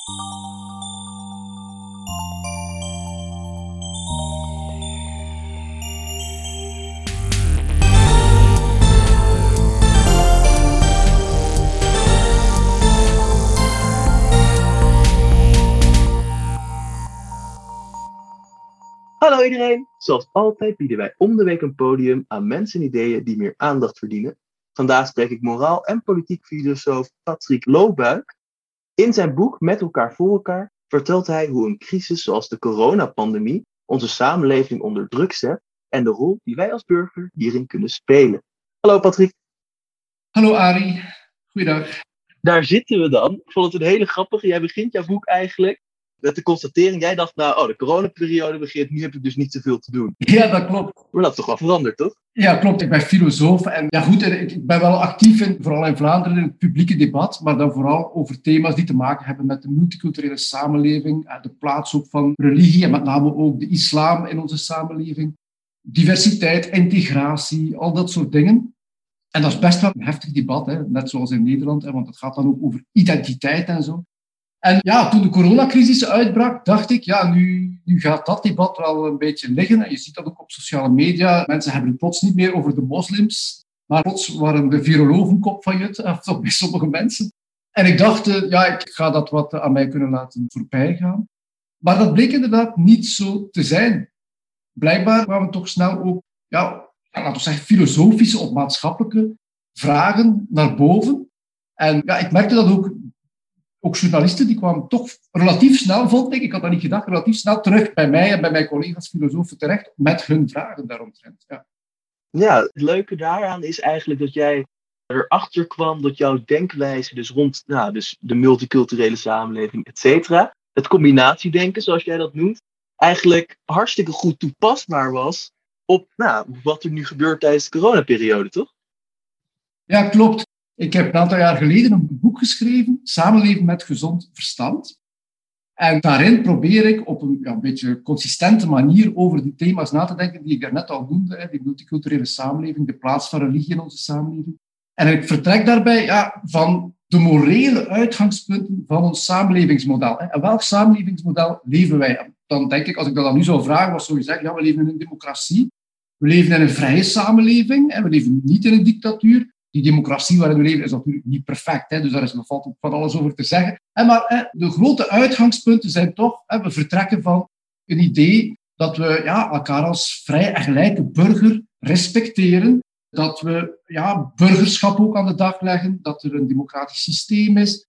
Hallo iedereen! Zoals altijd bieden wij om de week een podium aan mensen en ideeën die meer aandacht verdienen. Vandaag spreek ik moraal- en politiek filosoof Patrick Loobuik. In zijn boek Met elkaar voor elkaar vertelt hij hoe een crisis zoals de coronapandemie onze samenleving onder druk zet en de rol die wij als burger hierin kunnen spelen. Hallo Patrick. Hallo Arie, goeiedag. Daar zitten we dan. Ik vond het een hele grappige. Jij begint jouw boek eigenlijk met de constatering. Jij dacht, nou, oh, de coronaperiode begint, nu heb ik dus niet zoveel te doen. Ja, dat klopt. Maar dat is toch wel veranderd, toch? Ja, klopt. Ik ben filosoof en ja goed, ik ben wel actief, in, vooral in Vlaanderen, in het publieke debat, maar dan vooral over thema's die te maken hebben met de multiculturele samenleving, de plaats ook van religie en met name ook de islam in onze samenleving, diversiteit, integratie, al dat soort dingen. En dat is best wel een heftig debat, hè, net zoals in Nederland, hè, want het gaat dan ook over identiteit en zo. En ja, toen de coronacrisis uitbrak, dacht ik, ja, nu, nu gaat dat debat wel een beetje liggen. En je ziet dat ook op sociale media. Mensen hebben het plots niet meer over de moslims, maar plots waren de virologen kop van het, of bij sommige mensen. En ik dacht, eh, ja, ik ga dat wat aan mij kunnen laten voorbij gaan. Maar dat bleek inderdaad niet zo te zijn. Blijkbaar kwamen we toch snel ook, ja, laten we zeggen, filosofische of maatschappelijke vragen naar boven. En ja, ik merkte dat ook ook journalisten die kwamen toch relatief snel, vond ik, ik had dat niet gedacht, relatief snel terug bij mij en bij mijn collega's filosofen terecht met hun vragen daaromtrent. Ja. ja, het leuke daaraan is eigenlijk dat jij erachter kwam dat jouw denkwijze dus rond nou, dus de multiculturele samenleving, et cetera, het combinatiedenken, zoals jij dat noemt, eigenlijk hartstikke goed toepasbaar was op nou, wat er nu gebeurt tijdens de coronaperiode, toch? Ja, klopt. Ik heb een aantal jaar geleden een boek geschreven, Samenleven met gezond verstand. En daarin probeer ik op een, ja, beetje consistente manier over die thema's na te denken die ik daarnet al noemde, die multiculturele samenleving, de plaats van religie in onze samenleving. En ik vertrek daarbij ja, van de morele uitgangspunten van ons samenlevingsmodel. En welk samenlevingsmodel leven wij? Dan denk ik, als ik dat dan nu zou vragen, was zou je zeggen, ja, we leven in een democratie. We leven in een vrije samenleving en we leven niet in een dictatuur die democratie waarin we leven is natuurlijk niet perfect. Hè, dus daar is nog valt van alles over te zeggen. En maar hè, de grote uitgangspunten zijn toch, hè, we vertrekken van een idee dat we ja, elkaar als vrij en gelijke burger respecteren. Dat we ja, burgerschap ook aan de dag leggen. Dat er een democratisch systeem is.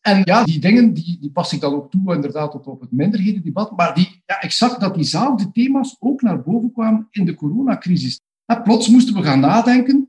En ja, die dingen die, die pas ik dan ook toe inderdaad op, het minderhedendebat. Maar die, ja, ik zag dat diezelfde thema's ook naar boven kwamen in de coronacrisis. Plots moesten we gaan nadenken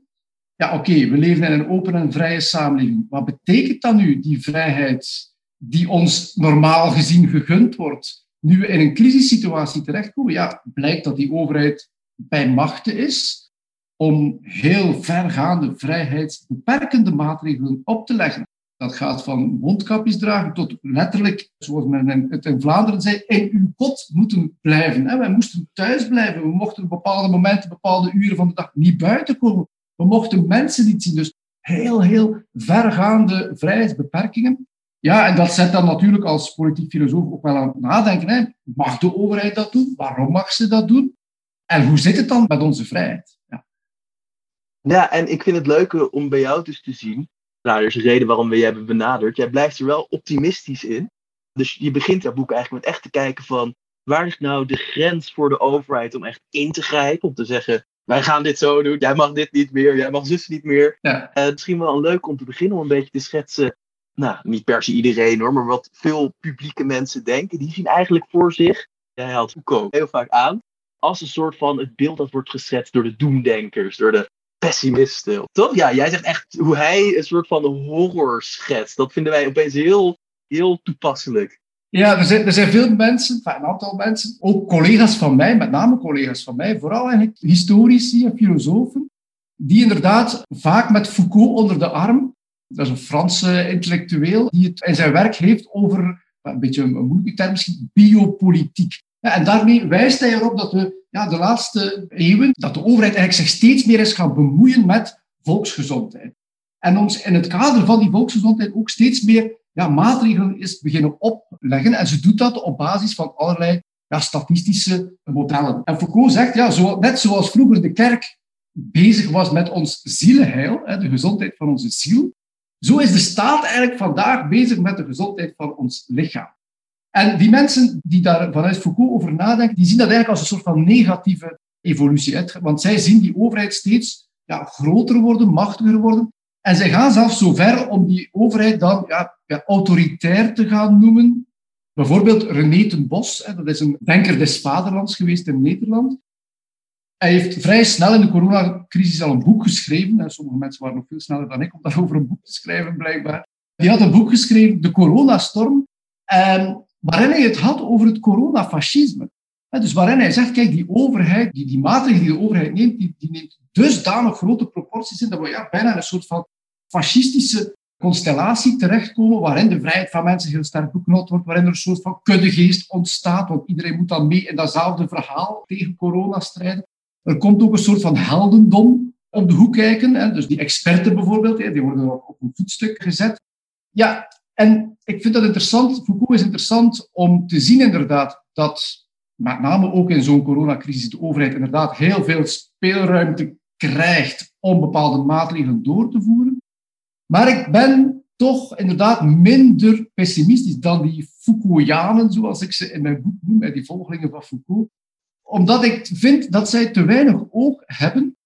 ja, oké, we leven in een open en vrije samenleving. Wat betekent dat nu, die vrijheid die ons normaal gezien gegund wordt? Nu we in een crisissituatie terechtkomen, ja, blijkt dat die overheid bij machten is om heel vergaande vrijheidsbeperkende maatregelen op te leggen. Dat gaat van mondkapjes dragen tot letterlijk, zoals men het in Vlaanderen zei, in uw kot moeten blijven. Wij moesten thuis blijven. We mochten op bepaalde momenten, bepaalde uren van de dag niet buiten komen. We mochten mensen niet zien. Dus heel, heel vergaande vrijheidsbeperkingen. Ja, en dat zet dan natuurlijk als politiek filosoof ook wel aan het nadenken. Hè. Mag de overheid dat doen? Waarom mag ze dat doen? En hoe zit het dan met onze vrijheid? Ja, en ik vind het leuke om bij jou dus te zien. Nou, er is een reden waarom we je hebben benaderd. Jij blijft er wel optimistisch in. Dus je begint jouw boek eigenlijk met echt te kijken van... waar is nou de grens voor de overheid om echt in te grijpen? Om te zeggen, wij gaan dit zo doen, jij mag dit niet meer, jij mag zus niet meer. Ja. Uh, misschien wel leuk om te beginnen om een beetje te schetsen, nou, niet per se iedereen hoor, maar wat veel publieke mensen denken. Die zien eigenlijk voor zich, jij haalt Foucault heel vaak aan, als een soort van het beeld dat wordt geschetst door de doemdenkers, door de pessimisten. Toch? Ja, jij zegt echt hoe hij een soort van horror schetst. Dat vinden wij opeens heel, heel toepasselijk. Ja, er zijn, er veel mensen, een aantal mensen, ook collega's van mij, met name collega's van mij, vooral eigenlijk historici en filosofen, die inderdaad vaak met Foucault onder de arm, dat is een Franse intellectueel, die het in zijn werk heeft over, een beetje een moeilijke term misschien, biopolitiek. En daarmee wijst hij erop dat we ja, de laatste eeuwen, dat de overheid eigenlijk zich steeds meer is gaan bemoeien met volksgezondheid. En ons in het kader van die volksgezondheid ook steeds meer ja, maatregelen is beginnen opleggen. En ze doet dat op basis van allerlei ja, statistische modellen. En Foucault zegt, ja, zo, net zoals vroeger de kerk bezig was met ons zielenheil, de gezondheid van onze ziel, zo is de staat eigenlijk vandaag bezig met de gezondheid van ons lichaam. En die mensen die daar vanuit Foucault over nadenken, die zien dat eigenlijk als een soort van negatieve evolutie. Want zij zien die overheid steeds ja, groter worden, machtiger worden. En zij gaan zelfs zo ver om die overheid dan ja, ja, autoritair te gaan noemen. Bijvoorbeeld René ten Bos, dat is een denker des vaderlands geweest in Nederland. Hij heeft vrij snel in de coronacrisis al een boek geschreven. Sommige mensen waren nog veel sneller dan ik om daarover een boek te schrijven, blijkbaar. Die had een boek geschreven, De Coronastorm, waarin hij het had over het coronafascisme. Dus waarin hij zegt, kijk, die overheid, die, die maatregelen die de overheid neemt, die, die neemt dusdanig grote proporties in dat we ja, bijna een soort van fascistische constellatie terechtkomen, waarin de vrijheid van mensen heel sterk beknot wordt, waarin er een soort van kuddegeest ontstaat, want iedereen moet dan mee in datzelfde verhaal tegen corona strijden. Er komt ook een soort van heldendom op de hoek kijken. Hè. Dus die experten bijvoorbeeld, die worden op een voetstuk gezet. Ja, en ik vind dat interessant. Foucault is interessant om te zien inderdaad dat met name ook in zo'n coronacrisis de overheid inderdaad heel veel speelruimte krijgt om bepaalde maatregelen door te voeren. Maar ik ben toch inderdaad minder pessimistisch dan die Foucaultianen, zoals ik ze in mijn boek noem, die volgelingen van Foucault. Omdat ik vind dat zij te weinig oog hebben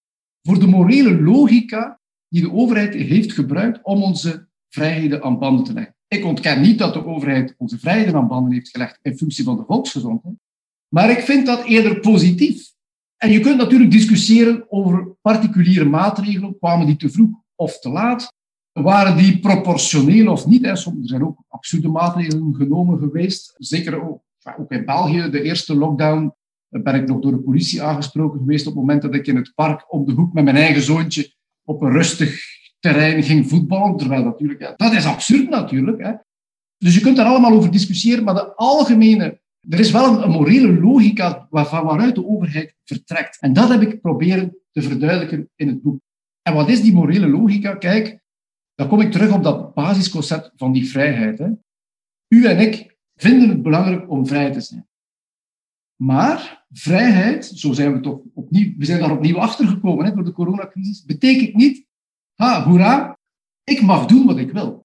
voor de morele logica die de overheid heeft gebruikt om onze vrijheden aan banden te leggen. Ik ontken niet dat de overheid onze vrijheden aan banden heeft gelegd in functie van de volksgezondheid. Maar ik vind dat eerder positief. En je kunt natuurlijk discussiëren over particuliere maatregelen. Kwamen die te vroeg of te laat? Waren die proportioneel of niet? Er zijn ook absurde maatregelen genomen geweest. Zeker ook, in België, de eerste lockdown, ben ik nog door de politie aangesproken geweest op het moment dat ik in het park om de hoek met mijn eigen zoontje op een rustig terrein ging voetballen. Terwijl natuurlijk, dat is absurd natuurlijk. Dus je kunt daar allemaal over discussiëren, maar de algemene er is wel een, morele logica waarvan waaruit de overheid vertrekt. En dat heb ik proberen te verduidelijken in het boek. En wat is die morele logica? Kijk, dan kom ik terug op dat basisconcept van die vrijheid. Hè. U en ik vinden het belangrijk om vrij te zijn. Maar vrijheid, zo zijn we toch opnieuw, we zijn daar opnieuw achter gekomen door de coronacrisis, betekent niet, ha, hoera, ik mag doen wat ik wil.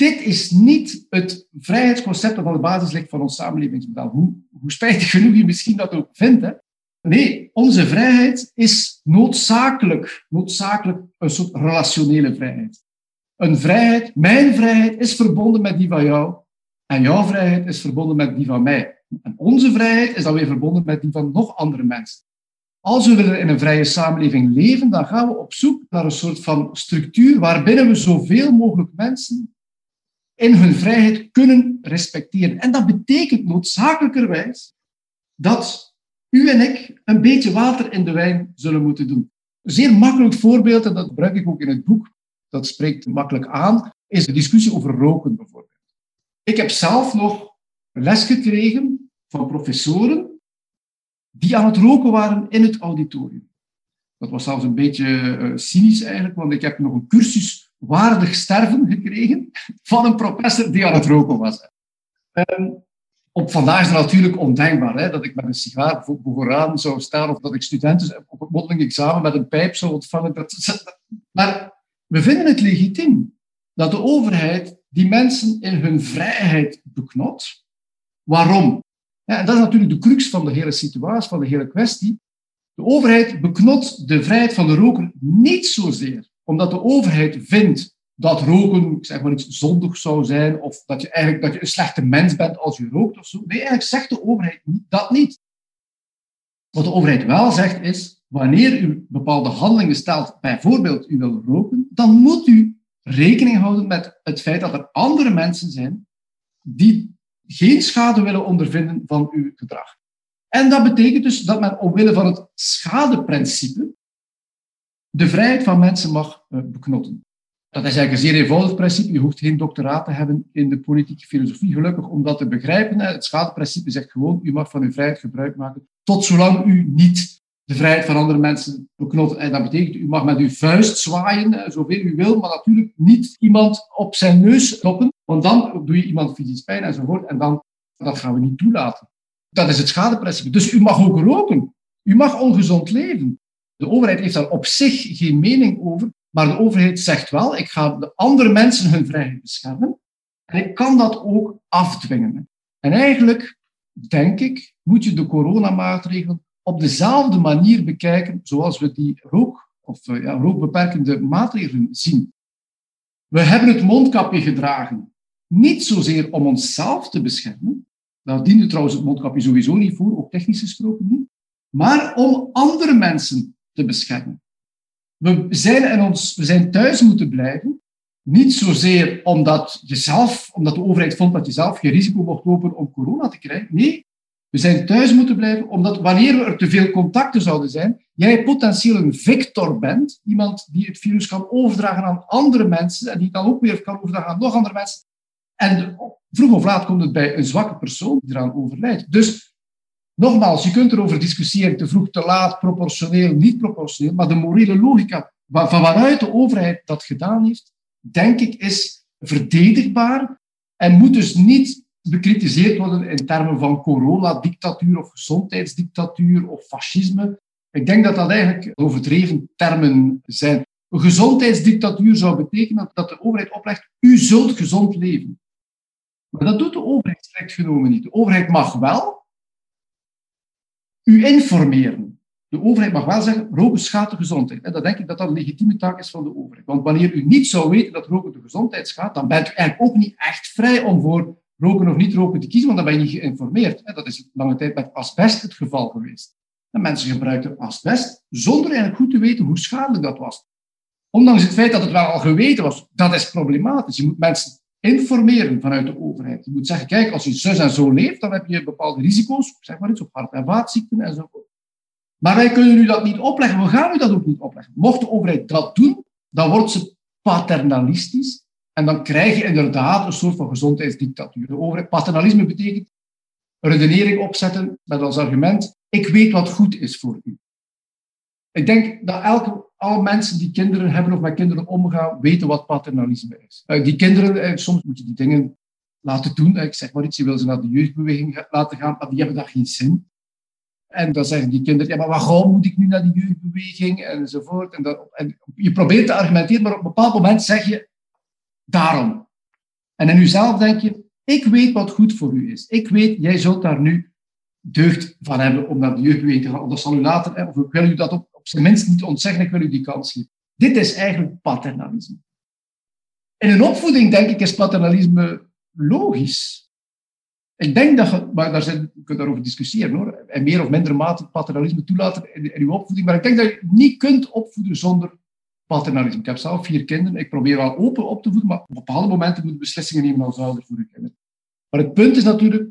Dit is niet het vrijheidsconcept dat aan de basis ligt van ons samenlevingsmodel. Hoe, hoe spijtig genoeg je misschien dat ook vindt. Hè? Nee, onze vrijheid is noodzakelijk, noodzakelijk een soort relationele vrijheid. Een vrijheid, mijn vrijheid, is verbonden met die van jou. En jouw vrijheid is verbonden met die van mij. En onze vrijheid is dan weer verbonden met die van nog andere mensen. Als we willen in een vrije samenleving leven, dan gaan we op zoek naar een soort van structuur waarbinnen we zoveel mogelijk mensen in hun vrijheid kunnen respecteren. En dat betekent noodzakelijkerwijs dat u en ik een beetje water in de wijn zullen moeten doen. Een zeer makkelijk voorbeeld, en dat gebruik ik ook in het boek, dat spreekt makkelijk aan, is de discussie over roken bijvoorbeeld. Ik heb zelf nog les gekregen van professoren die aan het roken waren in het auditorium. Dat was zelfs een beetje uh, cynisch eigenlijk, want ik heb nog een cursus waardig sterven gekregen van een professor die aan het roken was. Um, op vandaag is het natuurlijk ondenkbaar hè, dat ik met een sigaar vooraan zou staan of dat ik studenten op het mondeling examen met een pijp zou ontvangen. Maar we vinden het legitiem dat de overheid die mensen in hun vrijheid beknot. Waarom? Ja, en dat is natuurlijk de crux van de hele situatie, van de hele kwestie. De overheid beknot de vrijheid van de roker niet zozeer omdat de overheid vindt dat roken zeg maar, iets zondig zou zijn, of dat je eigenlijk dat je een slechte mens bent als je rookt of zo. Nee, eigenlijk zegt de overheid dat niet. Wat de overheid wel zegt is, wanneer u bepaalde handelingen stelt, bijvoorbeeld u wil roken, dan moet u rekening houden met het feit dat er andere mensen zijn die geen schade willen ondervinden van uw gedrag. En dat betekent dus dat men omwille van het schadeprincipe de vrijheid van mensen mag eh, beknotten. Dat is eigenlijk een zeer eenvoudig principe. Je hoeft geen doctoraat te hebben in de politieke filosofie, gelukkig, om dat te begrijpen. Het schadeprincipe zegt gewoon, u mag van uw vrijheid gebruik maken, tot zolang u niet de vrijheid van andere mensen beknotten. En dat betekent, u mag met uw vuist zwaaien, zoveel u wil, maar natuurlijk niet iemand op zijn neus kloppen, want dan doe je iemand fysisch pijn enzovoort. En dan, dat gaan we niet toelaten. Dat is het schadeprincipe. Dus u mag ook roken. U mag ongezond leven. De overheid heeft daar op zich geen mening over, maar de overheid zegt wel, ik ga de andere mensen hun vrijheid beschermen. En ik kan dat ook afdwingen. En eigenlijk, denk ik, moet je de coronamaatregelen op dezelfde manier bekijken zoals we die rook, of eh, ja, rookbeperkende maatregelen zien. We hebben het mondkapje gedragen, niet zozeer om onszelf te beschermen, daar diende trouwens het mondkapje sowieso niet voor, ook technisch gesproken niet, maar om andere mensen te beschermen. We zijn, in ons, we zijn thuis moeten blijven, niet zozeer omdat, je zelf, omdat de overheid vond dat je zelf geen risico mocht lopen om corona te krijgen. Nee, we zijn thuis moeten blijven, omdat wanneer er te veel contacten zouden zijn, jij potentieel een victor bent, iemand die het virus kan overdragen aan andere mensen en die dan ook weer kan overdragen aan nog andere mensen. En vroeg of laat komt het bij een zwakke persoon die eraan overlijdt. Dus nogmaals, je kunt erover discussiëren, te vroeg, te laat, proportioneel, niet proportioneel, maar de morele logica van waaruit de overheid dat gedaan heeft, denk ik, is verdedigbaar en moet dus niet bekritiseerd worden in termen van coronadictatuur of gezondheidsdictatuur of fascisme. Ik denk dat dat eigenlijk overdreven termen zijn. Een gezondheidsdictatuur zou betekenen dat de overheid oplegt, u zult gezond leven. Maar dat doet de overheid strikt genomen niet. De overheid mag wel u informeren. De overheid mag wel zeggen, roken schaadt de gezondheid. En dat denk ik dat dat een legitieme taak is van de overheid. Want wanneer u niet zou weten dat roken de gezondheid schaadt, dan bent u eigenlijk ook niet echt vrij om voor roken of niet roken te kiezen, want dan ben je niet geïnformeerd. Dat is lange tijd met asbest het geval geweest. En mensen gebruikten asbest zonder eigenlijk goed te weten hoe schadelijk dat was. Ondanks het feit dat het wel al geweten was, dat is problematisch. Je moet mensen informeren vanuit de overheid. Je moet zeggen, kijk, als je zus en zo leeft, dan heb je bepaalde risico's, zeg maar iets, op hart- en vaatziekten enzovoort. Maar wij kunnen u dat niet opleggen, we gaan u dat ook niet opleggen. Mocht de overheid dat doen, dan wordt ze paternalistisch en dan krijg je inderdaad een soort van gezondheidsdictatuur. De overheid, paternalisme betekent redenering opzetten met als argument, ik weet wat goed is voor u. Ik denk dat elke, alle mensen die kinderen hebben of met kinderen omgaan, weten wat paternalisme is. Uh, die kinderen, uh, soms moet je die dingen laten doen. Uh, ik zeg maar iets, je wil ze naar de jeugdbeweging laten gaan, maar die hebben daar geen zin. En dan zeggen die kinderen, ja, maar waarom moet ik nu naar die jeugdbeweging? Enzovoort. En, dat, en je probeert te argumenteren, maar op een bepaald moment zeg je, daarom. En in jezelf denk je, ik weet wat goed voor u is. Ik weet, jij zult daar nu deugd van hebben om naar de jeugdbeweging te gaan. Dat zal u later, of ik wil u dat op, op zijn minst niet ontzeggen, ik wil u die kans geven. Dit is eigenlijk paternalisme. In een opvoeding, denk ik, is paternalisme logisch. Ik denk dat je, maar daar zijn, je kunt daarover discussiëren hoor, en meer of minder mate paternalisme toelaten in, in uw opvoeding, maar ik denk dat je niet kunt opvoeden zonder paternalisme. Ik heb zelf vier kinderen, ik probeer wel open op te voeden, maar op bepaalde momenten moet je beslissingen nemen als ouder voor je kinderen. Maar het punt is natuurlijk,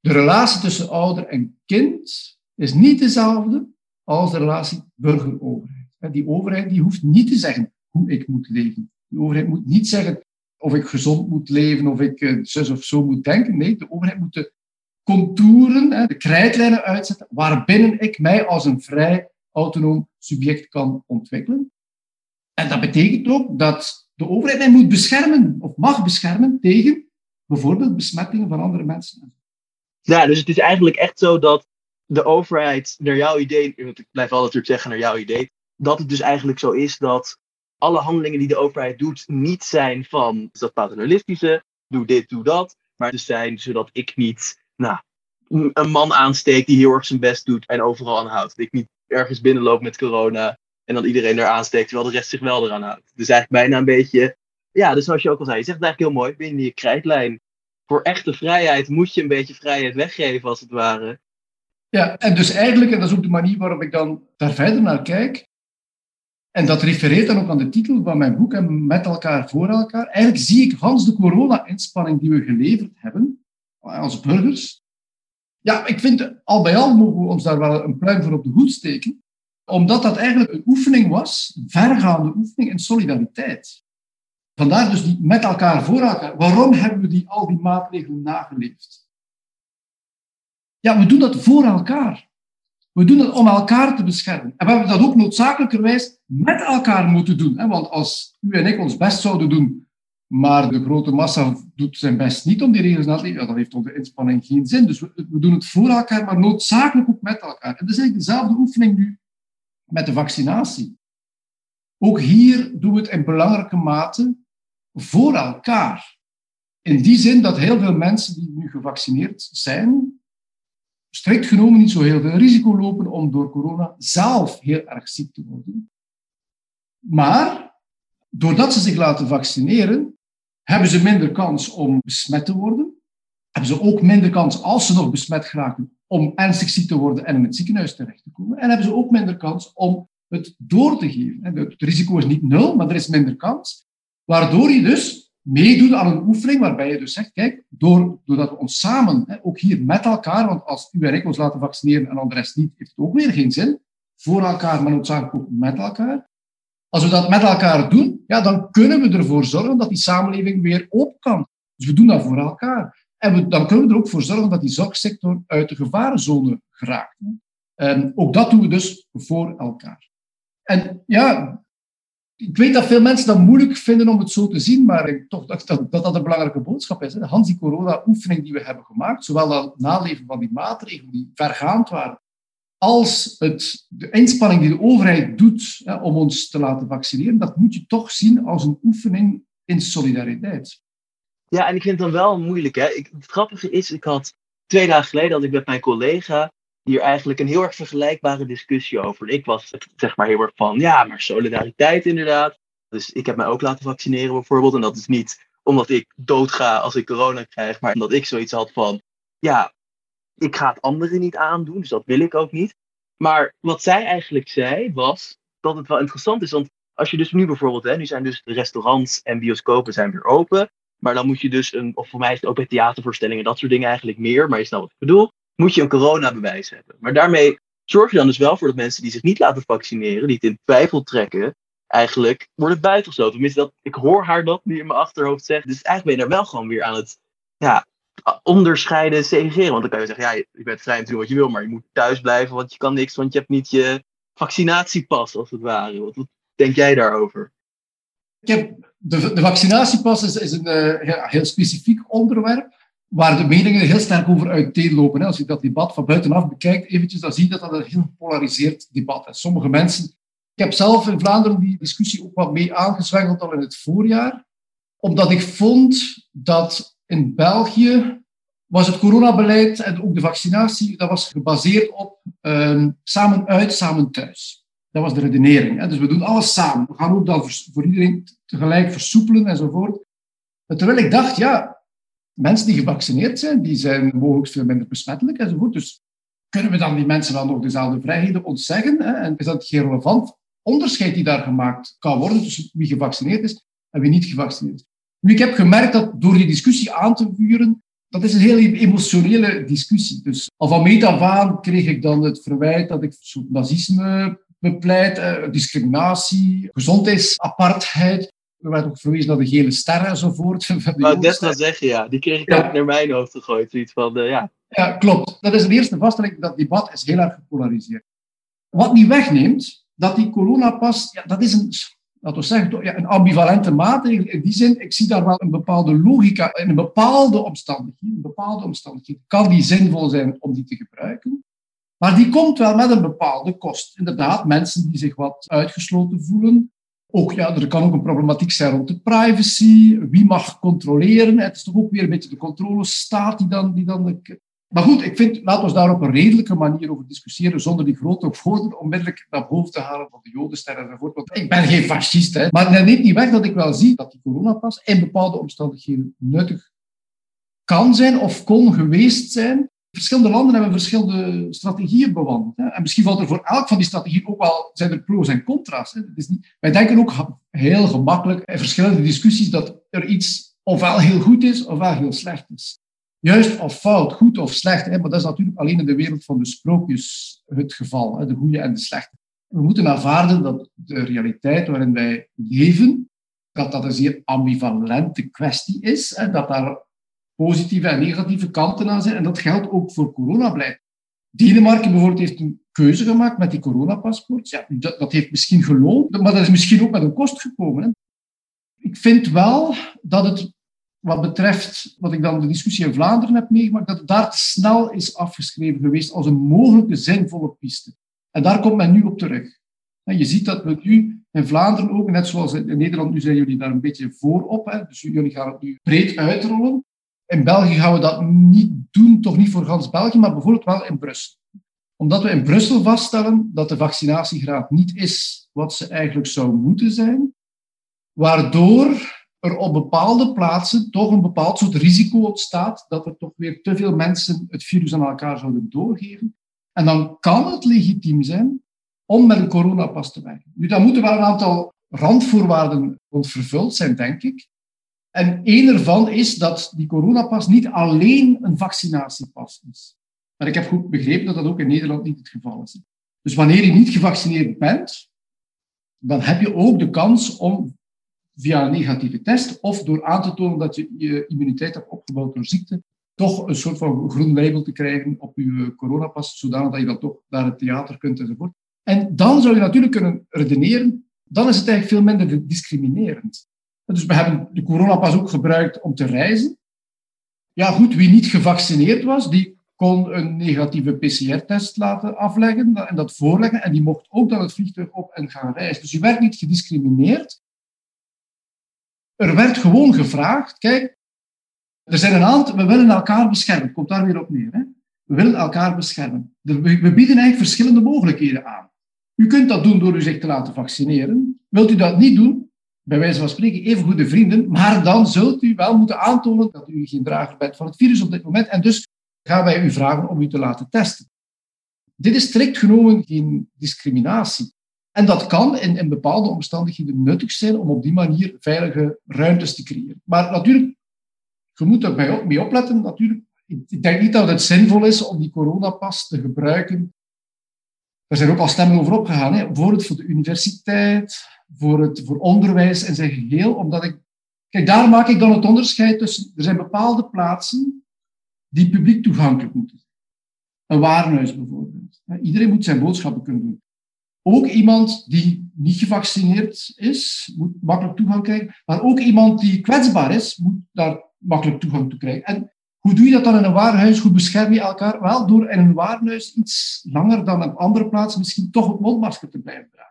de relatie tussen ouder en kind is niet dezelfde als de relatie burger-overheid. Die overheid die hoeft niet te zeggen hoe ik moet leven. De overheid moet niet zeggen of ik gezond moet leven, of ik eh, zus of zo moet denken. Nee, de overheid moet de contouren, de krijtlijnen uitzetten, waarbinnen ik mij als een vrij autonoom subject kan ontwikkelen. En dat betekent ook dat de overheid mij moet beschermen, of mag beschermen, tegen bijvoorbeeld besmettingen van andere mensen. Ja, dus het is eigenlijk echt zo dat de overheid, naar jouw idee, ik blijf altijd natuurlijk zeggen naar jouw idee, dat het dus eigenlijk zo is dat alle handelingen die de overheid doet niet zijn van dat paternalistische, doe dit, doe dat, maar het zijn zodat ik niet nou, een man aansteek die heel erg zijn best doet en overal aanhoudt. Dat ik niet ergens binnenloop met corona en dan iedereen er aansteekt terwijl de rest zich wel eraan houdt. Dus eigenlijk bijna een beetje, ja, dus zoals je ook al zei, je zegt het eigenlijk heel mooi, binnen die krijtlijn. Voor echte vrijheid moet je een beetje vrijheid weggeven, als het ware. Ja, en dus eigenlijk, en dat is ook de manier waarop ik dan daar verder naar kijk, en dat refereert dan ook aan de titel van mijn boek, Met elkaar voor elkaar. Eigenlijk zie ik Hans de corona-inspanning die we geleverd hebben, als burgers. Ja, ik vind, al bij al mogen we ons daar wel een pluim voor op de hoed steken, omdat dat eigenlijk een oefening was, een vergaande oefening in solidariteit. Vandaar dus die met elkaar voor elkaar. Waarom hebben we die, al die maatregelen nageleefd? Ja, we doen dat voor elkaar. We doen het om elkaar te beschermen. En we hebben dat ook noodzakelijkerwijs met elkaar moeten doen. Want als u en ik ons best zouden doen, maar de grote massa doet zijn best niet om die regels na te leven, dan heeft onze inspanning geen zin. Dus we, doen het voor elkaar, maar noodzakelijk ook met elkaar. En dat is eigenlijk dezelfde oefening nu met de vaccinatie. Ook hier doen we het in belangrijke mate voor elkaar. In die zin dat heel veel mensen die nu gevaccineerd zijn, strikt genomen niet zo heel veel risico lopen om door corona zelf heel erg ziek te worden. Maar doordat ze zich laten vaccineren, hebben ze minder kans om besmet te worden. Hebben ze ook minder kans, als ze nog besmet geraken, om ernstig ziek te worden en in het ziekenhuis terecht te komen. En hebben ze ook minder kans om het door te geven. Het risico is niet nul, maar er is minder kans. Waardoor je dus meedoet aan een oefening waarbij je dus zegt, kijk, door, doordat we ons samen, ook hier met elkaar, want als u en ik ons laten vaccineren en de rest niet, heeft het ook weer geen zin. Voor elkaar, maar noodzakelijk ook met elkaar. Als we dat met elkaar doen, ja, dan kunnen we ervoor zorgen dat die samenleving weer open kan. Dus we doen dat voor elkaar. En we, dan kunnen we er ook voor zorgen dat die zorgsector uit de gevarenzone geraakt. En ook dat doen we dus voor elkaar. En ja, ik weet dat veel mensen dat moeilijk vinden om het zo te zien, maar ik toch dat dat, dat een belangrijke boodschap is. Hè. Hans, die corona-oefening die we hebben gemaakt, zowel dat naleven van die maatregelen die vergaand waren, als het, de inspanning die de overheid doet hè, om ons te laten vaccineren, dat moet je toch zien als een oefening in solidariteit. Ja, en ik vind het dan wel moeilijk. Hè? Ik, het grappige is, ik had twee dagen geleden dat ik met mijn collega hier eigenlijk een heel erg vergelijkbare discussie over. Ik was zeg maar heel erg van, ja, maar solidariteit inderdaad. Dus ik heb mij ook laten vaccineren bijvoorbeeld. En dat is niet omdat ik doodga als ik corona krijg, maar omdat ik zoiets had van, ja, ik ga het anderen niet aandoen, dus dat wil ik ook niet. Maar wat zij eigenlijk zei was dat het wel interessant is, want als je dus nu bijvoorbeeld, hè, nu zijn dus de restaurants en bioscopen zijn weer open, maar dan moet je dus een, of voor mij is het ook bij theatervoorstellingen, dat soort dingen eigenlijk meer, maar je snapt wat ik bedoel, moet je een coronabewijs hebben. Maar daarmee zorg je dan dus wel voor dat mensen die zich niet laten vaccineren, die het in twijfel trekken, eigenlijk worden buitengesloten. Tenminste, dat, ik hoor haar dat nu in mijn achterhoofd zeggen. Dus eigenlijk ben je daar wel gewoon weer aan het ja, onderscheiden, segregeren. Want dan kan je zeggen, ja, je bent vrij om te doen wat je wil, maar je moet thuis blijven, want je kan niks, want je hebt niet je vaccinatiepas, als het ware. Wat, denk jij daarover? Ik heb, de, de vaccinatiepas is, een uh, heel specifiek onderwerp waar de meningen heel sterk over uiteenlopen. Als je dat debat van buitenaf bekijkt, eventjes, dan zie je dat dat een heel gepolariseerd debat is. Sommige mensen... Ik heb zelf in Vlaanderen die discussie ook wat mee aangezwengeld al in het voorjaar, omdat ik vond dat in België was het coronabeleid en ook de vaccinatie, dat was gebaseerd op uh, samen uit, samen thuis. Dat was de redenering. Hè? Dus we doen alles samen. We gaan ook dan voor iedereen tegelijk versoepelen enzovoort. Terwijl ik dacht, ja, mensen die gevaccineerd zijn, die zijn mogelijk veel minder besmettelijk enzovoort. Dus kunnen we dan die mensen dan nog dezelfde vrijheden ontzeggen? Hè? En is dat geen relevant onderscheid die daar gemaakt kan worden tussen wie gevaccineerd is en wie niet gevaccineerd is? Nu, ik heb gemerkt dat door die discussie aan te vuren, dat is een heel emotionele discussie. Dus al van meet af aan kreeg ik dan het verwijt dat ik nazisme bepleit, eh, discriminatie, gezondheidsapartheid. Er werd ook verwezen naar de gele sterren enzovoort. Nou, dat wel zeggen, ja. Die kreeg ik ook naar mijn hoofd gegooid. Zoiets van, uh, ja. ja, klopt. Dat is de eerste vaststelling. Dat debat is heel erg gepolariseerd. Wat niet wegneemt, dat die coronapas, ja, dat is een, laten we zeggen, ja, een ambivalente maatregel. In die zin, ik zie daar wel een bepaalde logica. In een bepaalde omstandigheden, een bepaalde omstandigheden kan die zinvol zijn om die te gebruiken. Maar die komt wel met een bepaalde kost. Inderdaad, mensen die zich wat uitgesloten voelen, ook, ja, er kan ook een problematiek zijn rond de privacy. Wie mag controleren? Het is toch ook weer een beetje de controlestaat die dan... Die dan. Maar goed, ik vind, laten we daar op een redelijke manier over discussiëren, zonder die grote woorden onmiddellijk naar boven te halen van de jodenster enzovoort. Ik ben geen fascist, hè. Maar dat neemt niet weg dat ik wel zie dat die coronapas in bepaalde omstandigheden nuttig kan zijn of kon geweest zijn verschillende landen hebben verschillende strategieën bewandeld. Hè. En misschien valt er voor elk van die strategieën ook wel, zijn er pro's en contra's. Hè. is niet, wij denken ook heel gemakkelijk in verschillende discussies dat er iets ofwel heel goed is, ofwel heel slecht is. Juist of fout, goed of slecht, hè, maar dat is natuurlijk alleen in de wereld van de sprookjes het geval, hè, de goede en de slechte. We moeten aanvaarden dat de realiteit waarin wij leven, dat dat een zeer ambivalente kwestie is, hè, dat daar positieve en negatieve kanten aan zijn. En dat geldt ook voor coronabeleid. Denemarken bijvoorbeeld heeft een keuze gemaakt met die coronapaspoort. Ja, dat, dat heeft misschien geloond, maar dat is misschien ook met een kost gekomen. Hè. Ik vind wel dat het, wat betreft wat ik dan de discussie in Vlaanderen heb meegemaakt, dat het daar te snel is afgeschreven geweest als een mogelijke zinvolle piste. En daar komt men nu op terug. Je ziet dat we nu in Vlaanderen ook, net zoals in Nederland, nu zijn jullie daar een beetje voorop. Hè? Dus jullie gaan het nu breed uitrollen. In België gaan we dat niet doen, toch niet voor gans België, maar bijvoorbeeld wel in Brussel. Omdat we in Brussel vaststellen dat de vaccinatiegraad niet is wat ze eigenlijk zou moeten zijn, waardoor er op bepaalde plaatsen toch een bepaald soort risico ontstaat dat er toch weer te veel mensen het virus aan elkaar zouden doorgeven. En dan kan het legitiem zijn om met een coronapas te werken. Nu, dan moeten wel een aantal randvoorwaarden rond vervuld zijn, denk ik. En één ervan is dat die coronapas niet alleen een vaccinatiepas is. Maar ik heb goed begrepen dat dat ook in Nederland niet het geval is. Dus wanneer je niet gevaccineerd bent, dan heb je ook de kans om via een negatieve test of door aan te tonen dat je je immuniteit hebt opgebouwd door ziekte, toch een soort van groen label te krijgen op je coronapas, zodanig dat je dan toch naar het theater kunt enzovoort. En dan zou je natuurlijk kunnen redeneren, dan is het eigenlijk veel minder discriminerend. Dus we hebben de coronapas ook gebruikt om te reizen. Ja, goed, wie niet gevaccineerd was, die kon een negatieve PCR-test laten afleggen en dat voorleggen. En die mocht ook dan het vliegtuig op en gaan reizen. Dus je werd niet gediscrimineerd. Er werd gewoon gevraagd, kijk, er zijn een aantal, we willen elkaar beschermen. Komt daar weer op neer. Hè? We willen elkaar beschermen. We bieden eigenlijk verschillende mogelijkheden aan. U kunt dat doen door u zich te laten vaccineren. Wilt u dat niet doen, bij wijze van spreken even goede vrienden, maar dan zult u wel moeten aantonen dat u geen drager bent van het virus op dit moment. En dus gaan wij u vragen om u te laten testen. Dit is strikt genomen geen discriminatie. En dat kan in, in bepaalde omstandigheden nuttig zijn om op die manier veilige ruimtes te creëren. Maar natuurlijk, je moet er mee opletten. Natuurlijk, ik denk niet dat het zinvol is om die coronapas te gebruiken er zijn ook al stemmen over opgegaan, hè, bijvoorbeeld voor de universiteit, voor, het, voor onderwijs in zijn geheel, omdat ik... Kijk, daar maak ik dan het onderscheid tussen... Er zijn bepaalde plaatsen die publiek toegankelijk moeten zijn. Een warenhuis bijvoorbeeld. Iedereen moet zijn boodschappen kunnen doen. Ook iemand die niet gevaccineerd is, moet makkelijk toegang krijgen. Maar ook iemand die kwetsbaar is, moet daar makkelijk toegang toe krijgen. En hoe doe je dat dan in een warenhuis? Hoe bescherm je elkaar? Wel, door in een warenhuis iets langer dan op andere plaatsen misschien toch het mondmasker te blijven dragen.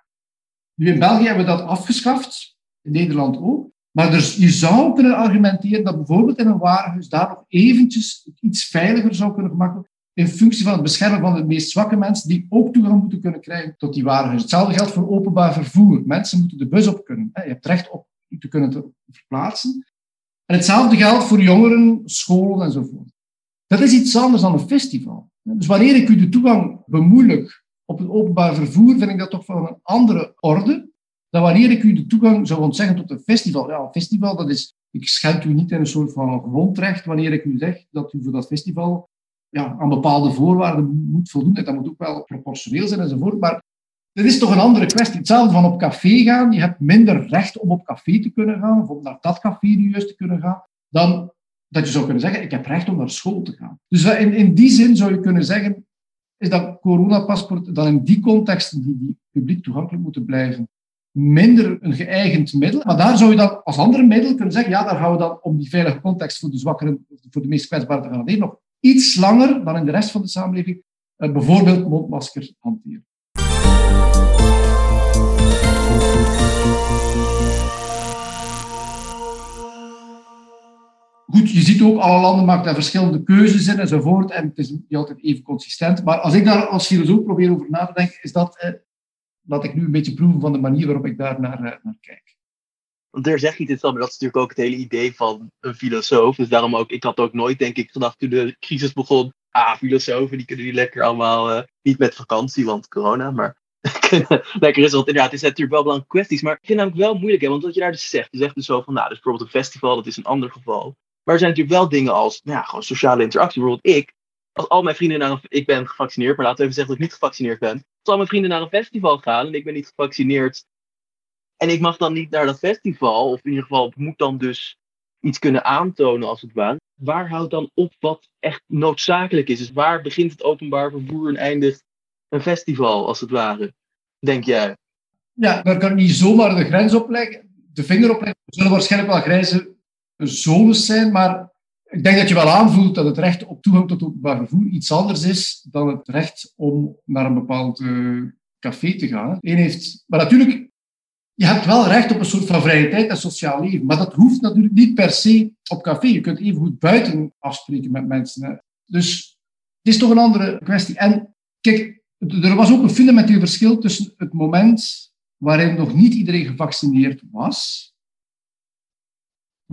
Nu in België hebben we dat afgeschaft, in Nederland ook. Maar dus je zou kunnen argumenteren dat bijvoorbeeld in een warenhuis daar nog eventjes iets veiliger zou kunnen gemaakt in functie van het beschermen van de meest zwakke mensen die ook toegang moeten kunnen krijgen tot die warenhuis. Hetzelfde geldt voor openbaar vervoer. Mensen moeten de bus op kunnen. Je hebt recht op te kunnen verplaatsen. En hetzelfde geldt voor jongeren, scholen enzovoort. Dat is iets anders dan een festival. Dus wanneer ik u de toegang bemoeilijk op het openbaar vervoer, vind ik dat toch van een andere orde dan wanneer ik u de toegang zou ontzeggen tot een festival. Ja, een festival, dat is, ik schend u niet in een soort van grondrecht wanneer ik u zeg dat u voor dat festival ja, aan bepaalde voorwaarden moet voldoen. En dat moet ook wel proportioneel zijn enzovoort. Maar dit is toch een andere kwestie. Hetzelfde van op café gaan. Je hebt minder recht om op café te kunnen gaan, of om naar dat café nu juist te kunnen gaan, dan dat je zou kunnen zeggen, ik heb recht om naar school te gaan. Dus in, in die zin zou je kunnen zeggen, is dat coronapaspoort dan in die contexten die, die publiek toegankelijk moeten blijven, minder een geëigend middel. Maar daar zou je dan als andere middel kunnen zeggen, ja, daar gaan we dan om die veilige context voor de zwakkeren, voor de meest kwetsbaren te garanderen, nog iets langer dan in de rest van de samenleving, eh, bijvoorbeeld mondmaskers hanteren. Goed, je ziet ook, alle landen maken daar verschillende keuzes in enzovoort. En het is niet altijd even consistent. Maar als ik daar als filosoof probeer over na te denken, is dat, eh, laat ik nu een beetje proeven van de manier waarop ik daar naar, eh, naar kijk. Want daar zeg je dit wel, maar dat is natuurlijk ook het hele idee van een filosoof. Dus daarom ook, ik had ook nooit, denk ik, gedacht toen de crisis begon. Ah, filosofen, die kunnen die lekker allemaal uh, niet met vakantie, want corona. Maar lekker is, want inderdaad, het is natuurlijk wel belangrijke kwesties. Maar ik vind het namelijk wel moeilijk, hè, want wat je daar dus zegt, je zegt dus zo van, nou, dus bijvoorbeeld een festival, dat is een ander geval. Maar er zijn natuurlijk wel dingen als, nou ja, gewoon sociale interactie. Bijvoorbeeld ik, als al mijn vrienden naar een, ik ben gevaccineerd, maar laten we even zeggen dat ik niet gevaccineerd ben. Als al mijn vrienden naar een festival gaan en ik ben niet gevaccineerd. En ik mag dan niet naar dat festival, of in ieder geval, moet dan dus iets kunnen aantonen als het ware. Waar houdt dan op wat echt noodzakelijk is? Dus waar begint het openbaar vervoer en eindigt een festival als het ware, denk jij? Ja, daar kan ik niet zomaar de grens op leggen, de vinger op leggen. Er zullen waarschijnlijk wel grijze zones zijn, maar ik denk dat je wel aanvoelt dat het recht op toegang tot openbaar vervoer iets anders is dan het recht om naar een bepaald uh, café te gaan. Eén heeft, maar natuurlijk, je hebt wel recht op een soort van vrije tijd en sociaal leven, maar dat hoeft natuurlijk niet per se op café. Je kunt even goed buiten afspreken met mensen. Dus het is toch een andere kwestie. En kijk, er was ook een fundamenteel verschil tussen het moment waarin nog niet iedereen gevaccineerd was.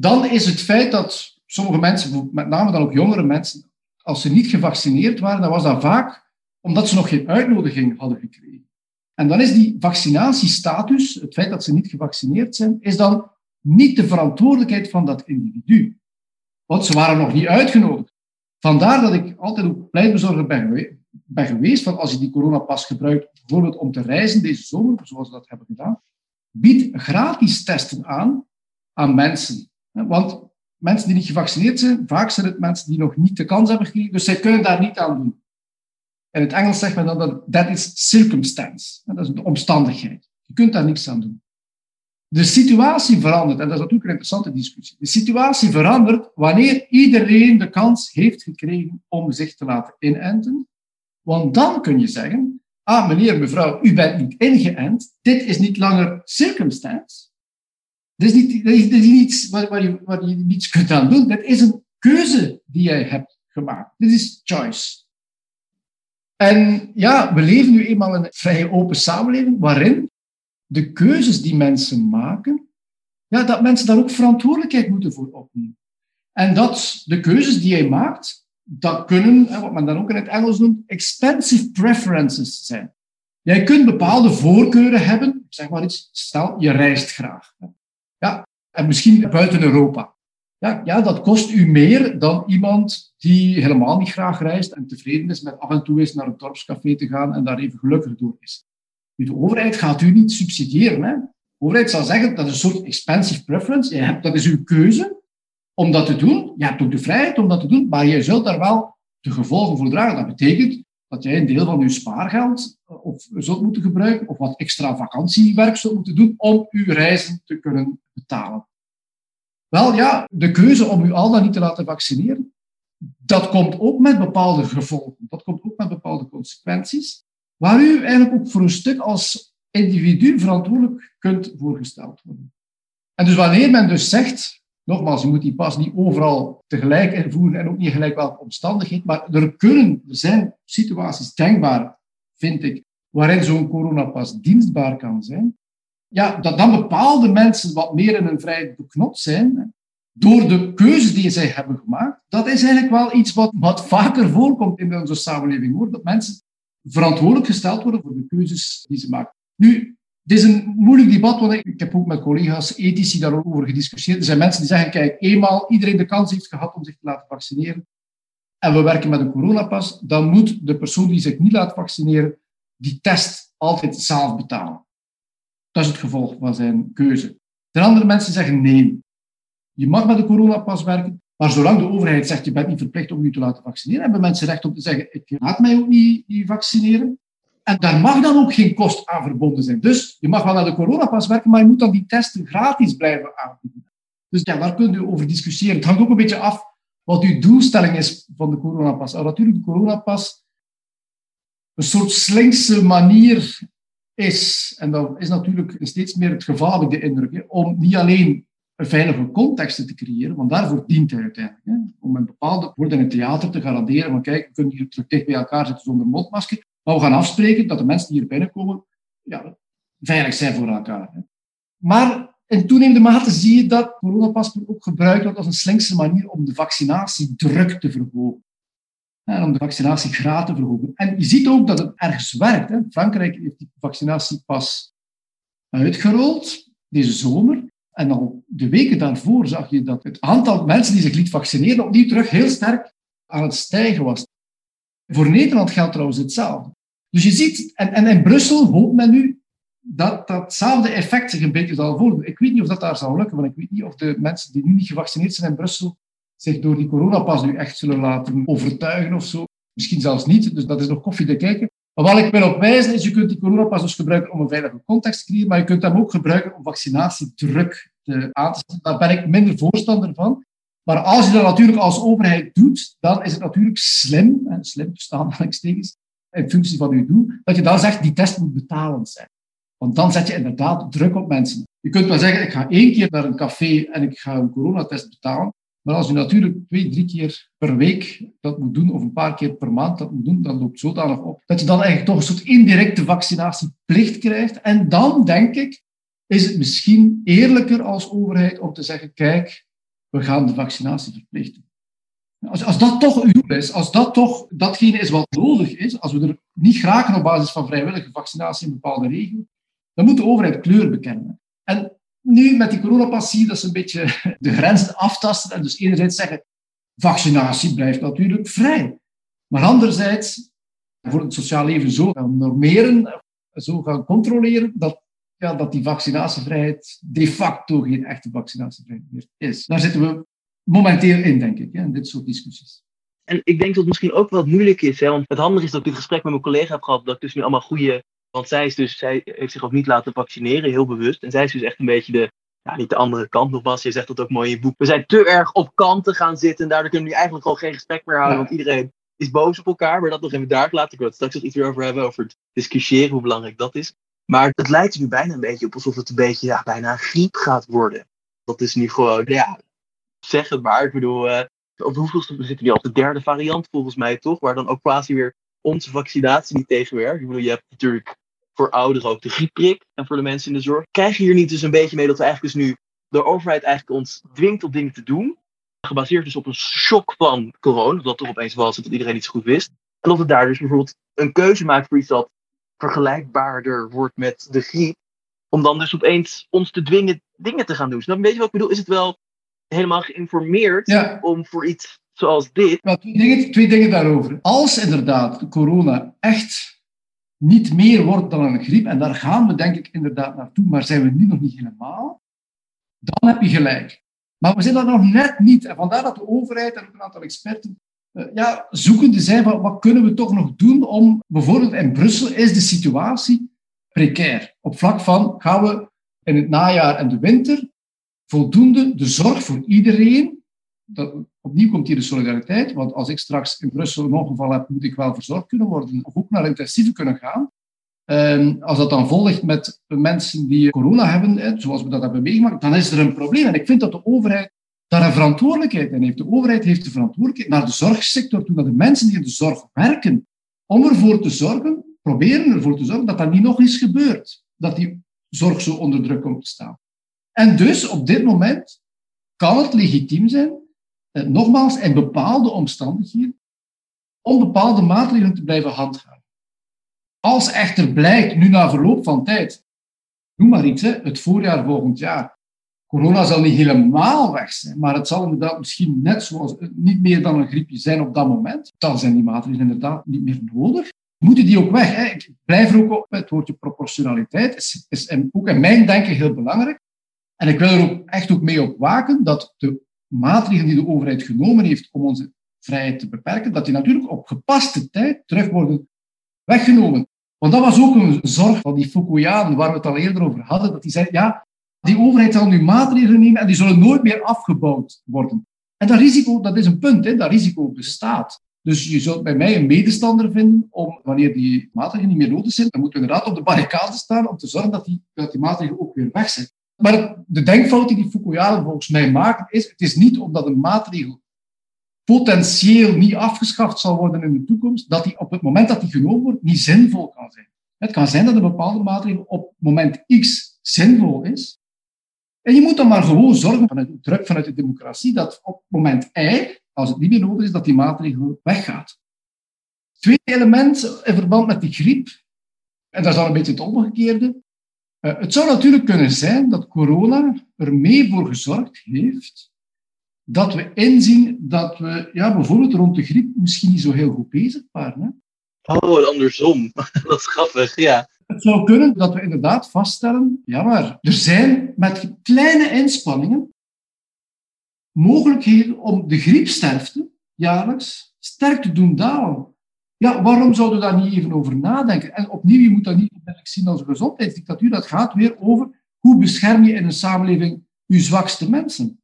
Dan is het feit dat sommige mensen, met name dan ook jongere mensen, als ze niet gevaccineerd waren, dan was dat vaak omdat ze nog geen uitnodiging hadden gekregen. En dan is die vaccinatiestatus, het feit dat ze niet gevaccineerd zijn, is dan niet de verantwoordelijkheid van dat individu. Want ze waren nog niet uitgenodigd. Vandaar dat ik altijd ook pleitbezorger ben, ben geweest van als je die coronapas gebruikt, bijvoorbeeld om te reizen deze zomer, zoals we dat hebben gedaan, bied gratis testen aan aan mensen. Want mensen die niet gevaccineerd zijn, vaak zijn het mensen die nog niet de kans hebben gekregen, dus zij kunnen daar niet aan doen. In het Engels zegt men dan dat dat is circumstance. Dat is de omstandigheid. Je kunt daar niks aan doen. De situatie verandert, en dat is natuurlijk een interessante discussie. De situatie verandert wanneer iedereen de kans heeft gekregen om zich te laten inenten. Want dan kun je zeggen, ah meneer, mevrouw, u bent niet ingeënt, dit is niet langer circumstance, dit is niet, dit is, iets waar, waar, je, je niets kunt aan doen. Dat is een keuze die jij hebt gemaakt. Dit is choice. En ja, we leven nu eenmaal in een vrij open samenleving waarin de keuzes die mensen maken, ja, dat mensen daar ook verantwoordelijkheid moeten voor opnemen. En dat de keuzes die jij maakt, dat kunnen, wat men dan ook in het Engels noemt, expensive preferences zijn. Jij kunt bepaalde voorkeuren hebben. zeg maar iets, stel, je reist graag. Ja, en misschien buiten Europa. Ja, ja, dat kost u meer dan iemand die helemaal niet graag reist en tevreden is met af en toe eens naar een dorpscafé te gaan en daar even gelukkig door is. De overheid gaat u niet subsidiëren. Hè? De overheid zal zeggen, dat is een soort expensive preference. Je hebt, dat is uw keuze om dat te doen. Je hebt ook de vrijheid om dat te doen, maar je zult daar wel de gevolgen voor dragen. Dat betekent dat jij een deel van je spaargeld eh, of zult moeten gebruiken, of wat extra vakantiewerk zult moeten doen om uw reizen te kunnen betalen. Wel ja, de keuze om u al dan niet te laten vaccineren, dat komt ook met bepaalde gevolgen. Dat komt ook met bepaalde consequenties, waar u eigenlijk ook voor een stuk als individu verantwoordelijk kunt voorgesteld worden. En dus wanneer men dus zegt, nogmaals, je moet die pas niet overal tegelijk invoeren en ook niet gelijk welke omstandigheid, maar er kunnen, er zijn situaties denkbaar, vind ik, waarin zo'n coronapas dienstbaar kan zijn ja, dat dan bepaalde mensen wat meer in een vrij beknot zijn, door de keuzes die zij hebben gemaakt, dat is eigenlijk wel iets wat, wat vaker voorkomt in onze samenleving, hoor. Dat mensen verantwoordelijk gesteld worden voor de keuzes die ze maken. Nu, het is een moeilijk debat, want ik heb ook met collega's ethici daarover gediscussieerd. Er zijn mensen die zeggen, kijk, eenmaal iedereen de kans heeft gehad om zich te laten vaccineren, en we werken met een coronapas, dan moet de persoon die zich niet laat vaccineren, die test altijd zelf betalen. Dat is het gevolg van zijn keuze. De andere mensen zeggen nee. Je mag met de coronapas werken, maar zolang de overheid zegt je bent niet verplicht om je te laten vaccineren, hebben mensen recht om te zeggen ik laat mij ook niet, niet vaccineren. En daar mag dan ook geen kost aan verbonden zijn. Dus je mag wel naar de coronapas werken, maar je moet dan die testen gratis blijven aanbieden. Dus ja, daar kunt u over discussiëren. Het hangt ook een beetje af wat uw doelstelling is van de coronapas. Nou, natuurlijk, de coronapas een soort slinkse manier is, en dat is natuurlijk steeds meer het geval, heb ik de indruk, om niet alleen een veilige context te creëren, want daarvoor dient hij uiteindelijk. Hè, om een bepaalde woord in het theater te garanderen van kijk, we kunnen hier terug dicht bij elkaar zitten zonder mondmasker, maar we gaan afspreken dat de mensen die hier binnenkomen ja, veilig zijn voor elkaar. Hè. Maar in toenemende mate zie je dat coronapaspoort ook gebruikt wordt als een slinkse manier om de vaccinatiedruk te verhogen en om de vaccinatiegraad te verhogen. En je ziet ook dat het ergens werkt. Hè. Frankrijk heeft die vaccinatie pas uitgerold deze zomer. En al de weken daarvoor zag je dat het aantal mensen die zich liet vaccineren opnieuw terug heel sterk aan het stijgen was. Voor Nederland geldt trouwens hetzelfde. Dus je ziet, en, en in Brussel hoopt men nu dat datzelfde effect zich een beetje zal voordoen. Ik weet niet of dat daar zal lukken, want ik weet niet of de mensen die nu niet gevaccineerd zijn in Brussel zich door die coronapas nu echt zullen laten overtuigen of zo. Misschien zelfs niet, dus dat is nog koffie te kijken. Maar wat ik wil op wijzen is, je kunt die coronapas dus gebruiken om een veilige context te creëren, maar je kunt hem ook gebruiken om vaccinatiedruk te, aan te zetten. Daar ben ik minder voorstander van. Maar als je dat natuurlijk als overheid doet, dan is het natuurlijk slim, en slim staan aanhalingstekens, in functie van je doel, dat je dan zegt, die test moet betalend zijn. Want dan zet je inderdaad druk op mensen. Je kunt wel zeggen, ik ga één keer naar een café en ik ga een coronatest betalen. Maar als je natuurlijk twee, drie keer per week dat moet doen, of een paar keer per maand dat moet doen, dan loopt zodanig op dat je dan eigenlijk toch een soort indirecte vaccinatieplicht krijgt. En dan, denk ik, is het misschien eerlijker als overheid om te zeggen, kijk, we gaan de vaccinatie verplichten. Als, als dat toch uw doel is, als dat toch datgene is wat nodig is, als we er niet graag op basis van vrijwillige vaccinatie in bepaalde regio, dan moet de overheid kleur bekennen. En nu met die coronapassie, dat ze een beetje de grenzen aftasten en dus enerzijds zeggen, vaccinatie blijft natuurlijk vrij. Maar anderzijds voor het sociaal leven zo gaan normeren, zo gaan controleren, dat, ja, dat die vaccinatievrijheid de facto geen echte vaccinatievrijheid meer is. Daar zitten we momenteel in, denk ik, in dit soort discussies. En ik denk dat het misschien ook wel moeilijk is, hè, want het handige is dat ik dit gesprek met mijn collega heb gehad, dat ik dus nu allemaal goede want zij, is dus, zij heeft zich ook niet laten vaccineren, heel bewust. En zij is dus echt een beetje de, ja, niet de andere kant nog was. Je zegt dat ook mooi in je boek. We zijn te erg op kanten gaan zitten. En daardoor kunnen we eigenlijk gewoon geen gesprek meer houden. Want iedereen is boos op elkaar. Maar dat nog even daar laten. Ik wil het straks nog iets weer over hebben. Over het discussiëren, hoe belangrijk dat is. Maar het lijkt er nu bijna een beetje op alsof het een beetje ja, bijna griep gaat worden. Dat is nu gewoon, ja, zeg het maar. Ik bedoel, uh, op hoeveelste we zitten nu op de derde variant volgens mij toch? Waar dan ook quasi weer onze vaccinatie niet tegen werkt. Ik bedoel, je hebt natuurlijk voor ouderen ook de griepprik en voor de mensen in de zorg. Krijg je hier niet dus een beetje mee dat we eigenlijk dus nu de overheid eigenlijk ons dwingt om dingen te doen? Gebaseerd dus op een shock van corona, dat toch opeens was dat iedereen iets goed wist. En dat we daar dus bijvoorbeeld een keuze maakt voor iets dat vergelijkbaarder wordt met de griep. Om dan dus opeens ons te dwingen dingen te gaan doen. Snap weet je wat ik bedoel? Is het wel helemaal geïnformeerd om voor iets zoals dit. twee, dingen, twee dingen daarover. Als inderdaad corona echt niet meer wordt dan een griep, en daar gaan we denk ik inderdaad naartoe, maar zijn we nu nog niet helemaal, dan heb je gelijk. Maar we zijn dat nog net niet. En vandaar dat de overheid en ook een aantal experten uh, ja, zoekende zijn van wat kunnen we toch nog doen om, bijvoorbeeld in Brussel is de situatie precair. Op vlak van gaan we in het najaar en de winter voldoende de zorg voor iedereen. Dat, opnieuw komt hier de solidariteit, want als ik straks in Brussel een ongeval heb, moet ik wel verzorgd kunnen worden of ook naar intensieve kunnen gaan. Als dat dan vol ligt met mensen die corona hebben, zoals we dat hebben meegemaakt, dan is er een probleem. En ik vind dat de overheid daar een verantwoordelijkheid in heeft. De overheid heeft de verantwoordelijkheid naar de zorgsector toe, naar de mensen die in de zorg werken, om ervoor te zorgen, proberen ervoor te zorgen dat dat niet nog eens gebeurt. Dat die zorg zo onder druk komt te staan. En dus op dit moment kan het legitiem zijn, eh, nogmaals, in bepaalde omstandigheden, om bepaalde maatregelen te blijven handhaven. Als echter blijkt, nu na verloop van tijd, noem maar iets, hè, het voorjaar volgend jaar, corona zal niet helemaal weg zijn, maar het zal inderdaad misschien net zoals niet meer dan een griepje zijn op dat moment, dan zijn die maatregelen inderdaad niet meer nodig. Moeten die ook weg? Hè? Ik blijf er ook op, het woordje proportionaliteit is, is ook in mijn denken heel belangrijk. En ik wil er ook echt ook mee op waken dat de maatregelen die de overheid genomen heeft om onze vrijheid te beperken, dat die natuurlijk op gepaste tijd terug worden weggenomen. Want dat was ook een zorg van die Fukuyaan, waar we het al eerder over hadden, dat die zei, ja, die overheid zal nu maatregelen nemen en die zullen nooit meer afgebouwd worden. En dat risico, dat is een punt, hè, dat risico bestaat. Dus je zult bij mij een medestander vinden om, wanneer die maatregelen niet meer nodig zijn, dan moeten we inderdaad op de barricade staan om te zorgen dat die, dat die maatregelen ook weer weg zijn. Maar de denkfout die Fukuyama volgens mij maakt, is: het is niet omdat een maatregel potentieel niet afgeschaft zal worden in de toekomst, dat die op het moment dat die genomen wordt niet zinvol kan zijn. Het kan zijn dat een bepaalde maatregel op moment X zinvol is. En je moet dan maar gewoon zorgen vanuit de druk vanuit de democratie dat op moment Y, als het niet meer nodig is, dat die maatregel weggaat. Tweede element in verband met die griep, en dat is een beetje het omgekeerde. Eh, het zou natuurlijk kunnen zijn dat corona er mee voor gezorgd heeft dat we inzien dat we ja, bijvoorbeeld rond de griep misschien niet zo heel goed bezig waren. Hè? Oh, andersom. dat is grappig, ja. Het zou kunnen dat we inderdaad vaststellen, ja maar, er zijn met kleine inspanningen mogelijkheden om de griepsterfte jaarlijks sterk te doen dalen. Ja, waarom zouden we daar niet even over nadenken? En opnieuw, je moet dat niet zien als een gezondheidsdictatuur. Dat gaat weer over hoe bescherm je in een samenleving je zwakste mensen.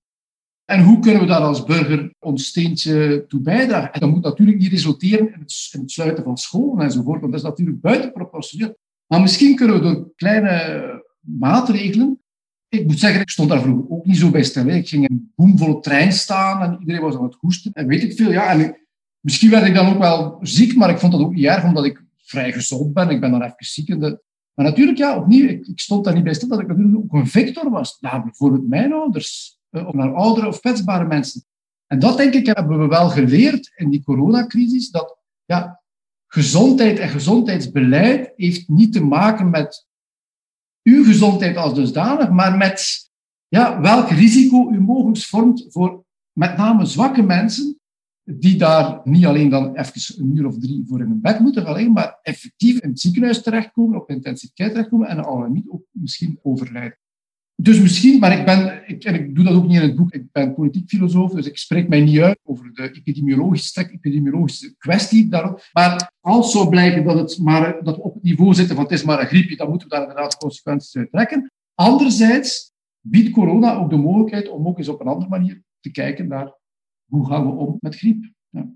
En hoe kunnen we daar als burger ons steentje toe bijdragen? En dat moet natuurlijk niet resulteren in het, in het sluiten van scholen enzovoort, want dat is natuurlijk buitenproportioneel. Maar misschien kunnen we door kleine maatregelen. Ik moet zeggen, ik stond daar vroeger ook niet zo bij stil. Ik ging in een boemvolle trein staan en iedereen was aan het hoesten. En weet ik veel, ja. En misschien werd ik dan ook wel ziek, maar ik vond dat ook niet erg, omdat ik vrij gezond ben. Ik ben dan even ziek. Maar natuurlijk, ja, opnieuw, ik, ik, stond daar niet bij stil dat ik natuurlijk ook een victor was. Nou, bijvoorbeeld mijn ouders, eh, of naar oudere of kwetsbare mensen. En dat, denk ik, hebben we wel geleerd in die coronacrisis, dat ja, gezondheid en gezondheidsbeleid heeft niet te maken met uw gezondheid als dusdanig, maar met ja, welk risico u mogelijk vormt voor met name zwakke mensen, die daar niet alleen dan even een uur of drie voor in een bed moeten alleen, maar effectief in het ziekenhuis terechtkomen, op intensiteit terechtkomen en al niet ook misschien overlijden. Dus misschien, maar ik ben, ik, en ik doe dat ook niet in het boek, ik ben politiek filosoof, dus ik spreek mij niet uit over de epidemiologische, epidemiologische kwestie daarop. Maar als zou blijken dat, het maar, dat we op het niveau zitten van het is maar een griepje, dan moeten we daar inderdaad consequenties uit trekken. Anderzijds biedt corona ook de mogelijkheid om ook eens op een andere manier te kijken naar hoe gaan we om met griep. Ja.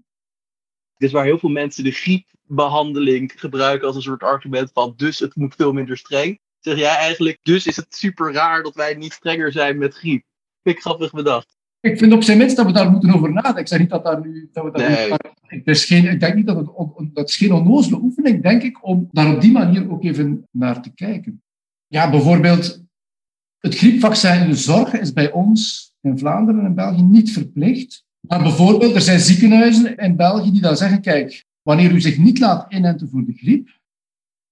Is waar heel veel mensen de griepbehandeling gebruiken als een soort argument van dus het moet veel minder streng zeg jij eigenlijk, dus is het super raar dat wij niet strenger zijn met griep. Vind ik grappig bedacht. Ik vind op zijn minst dat we daar moeten over nadenken. Ik zeg niet dat, daar nu, dat we daar nee. ik, is geen, ik denk niet dat het dat is geen onnozele oefening, denk ik, om daar op die manier ook even naar te kijken. Ja, bijvoorbeeld het griepvaccin in de zorg is bij ons in Vlaanderen en België niet verplicht. Maar bijvoorbeeld, er zijn ziekenhuizen in België die dan zeggen, kijk, wanneer u zich niet laat inenten voor de griep,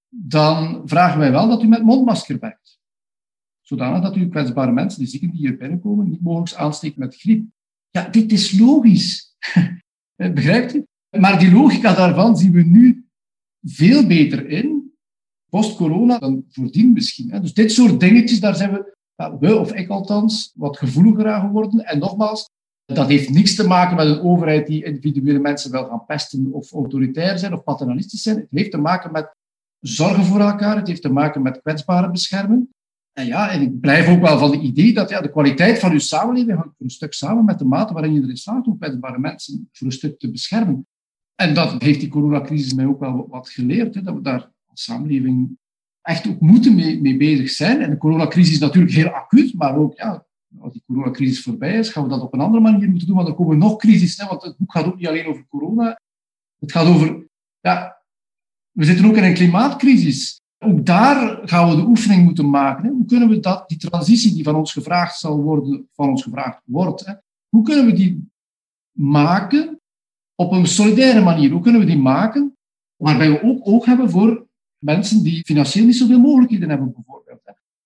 dan vragen wij wel dat u met mondmasker werkt. Zodanig dat u kwetsbare mensen, de zieken die hier binnenkomen, niet mogelijk aansteekt met griep. Ja, dit is logisch. Begrijpt u? Maar die logica daarvan zien we nu veel beter in, post-corona, dan voordien misschien. Dus dit soort dingetjes, daar zijn we, we of ik althans, wat gevoeliger aan geworden. En nogmaals, dat heeft niks te maken met een overheid die individuele mensen wil gaan pesten of autoritair zijn of paternalistisch zijn. Het heeft te maken met zorgen voor elkaar. Het heeft te maken met kwetsbare bescherming. En ja, en ik blijf ook wel van het idee dat ja, de kwaliteit van uw samenleving hangt voor een stuk samen met de mate waarin je erin slaagt om kwetsbare mensen voor een stuk te beschermen. En dat heeft die coronacrisis mij ook wel wat geleerd, hè, dat we daar als samenleving echt ook moeten mee, mee bezig zijn. En de coronacrisis is natuurlijk heel acuut, maar ook ja, als die coronacrisis voorbij is, gaan we dat op een andere manier moeten doen, want dan komen nog crisis. Hè, want het boek gaat ook niet alleen over corona. Het gaat over ja, we zitten ook in een klimaatcrisis. Ook daar gaan we de oefening moeten maken. Hoe kunnen we dat, die transitie die van ons gevraagd zal worden, van ons gevraagd wordt, hoe kunnen we die maken op een solidaire manier? Hoe kunnen we die maken waarbij we ook oog hebben voor mensen die financieel niet zoveel mogelijkheden hebben, bijvoorbeeld.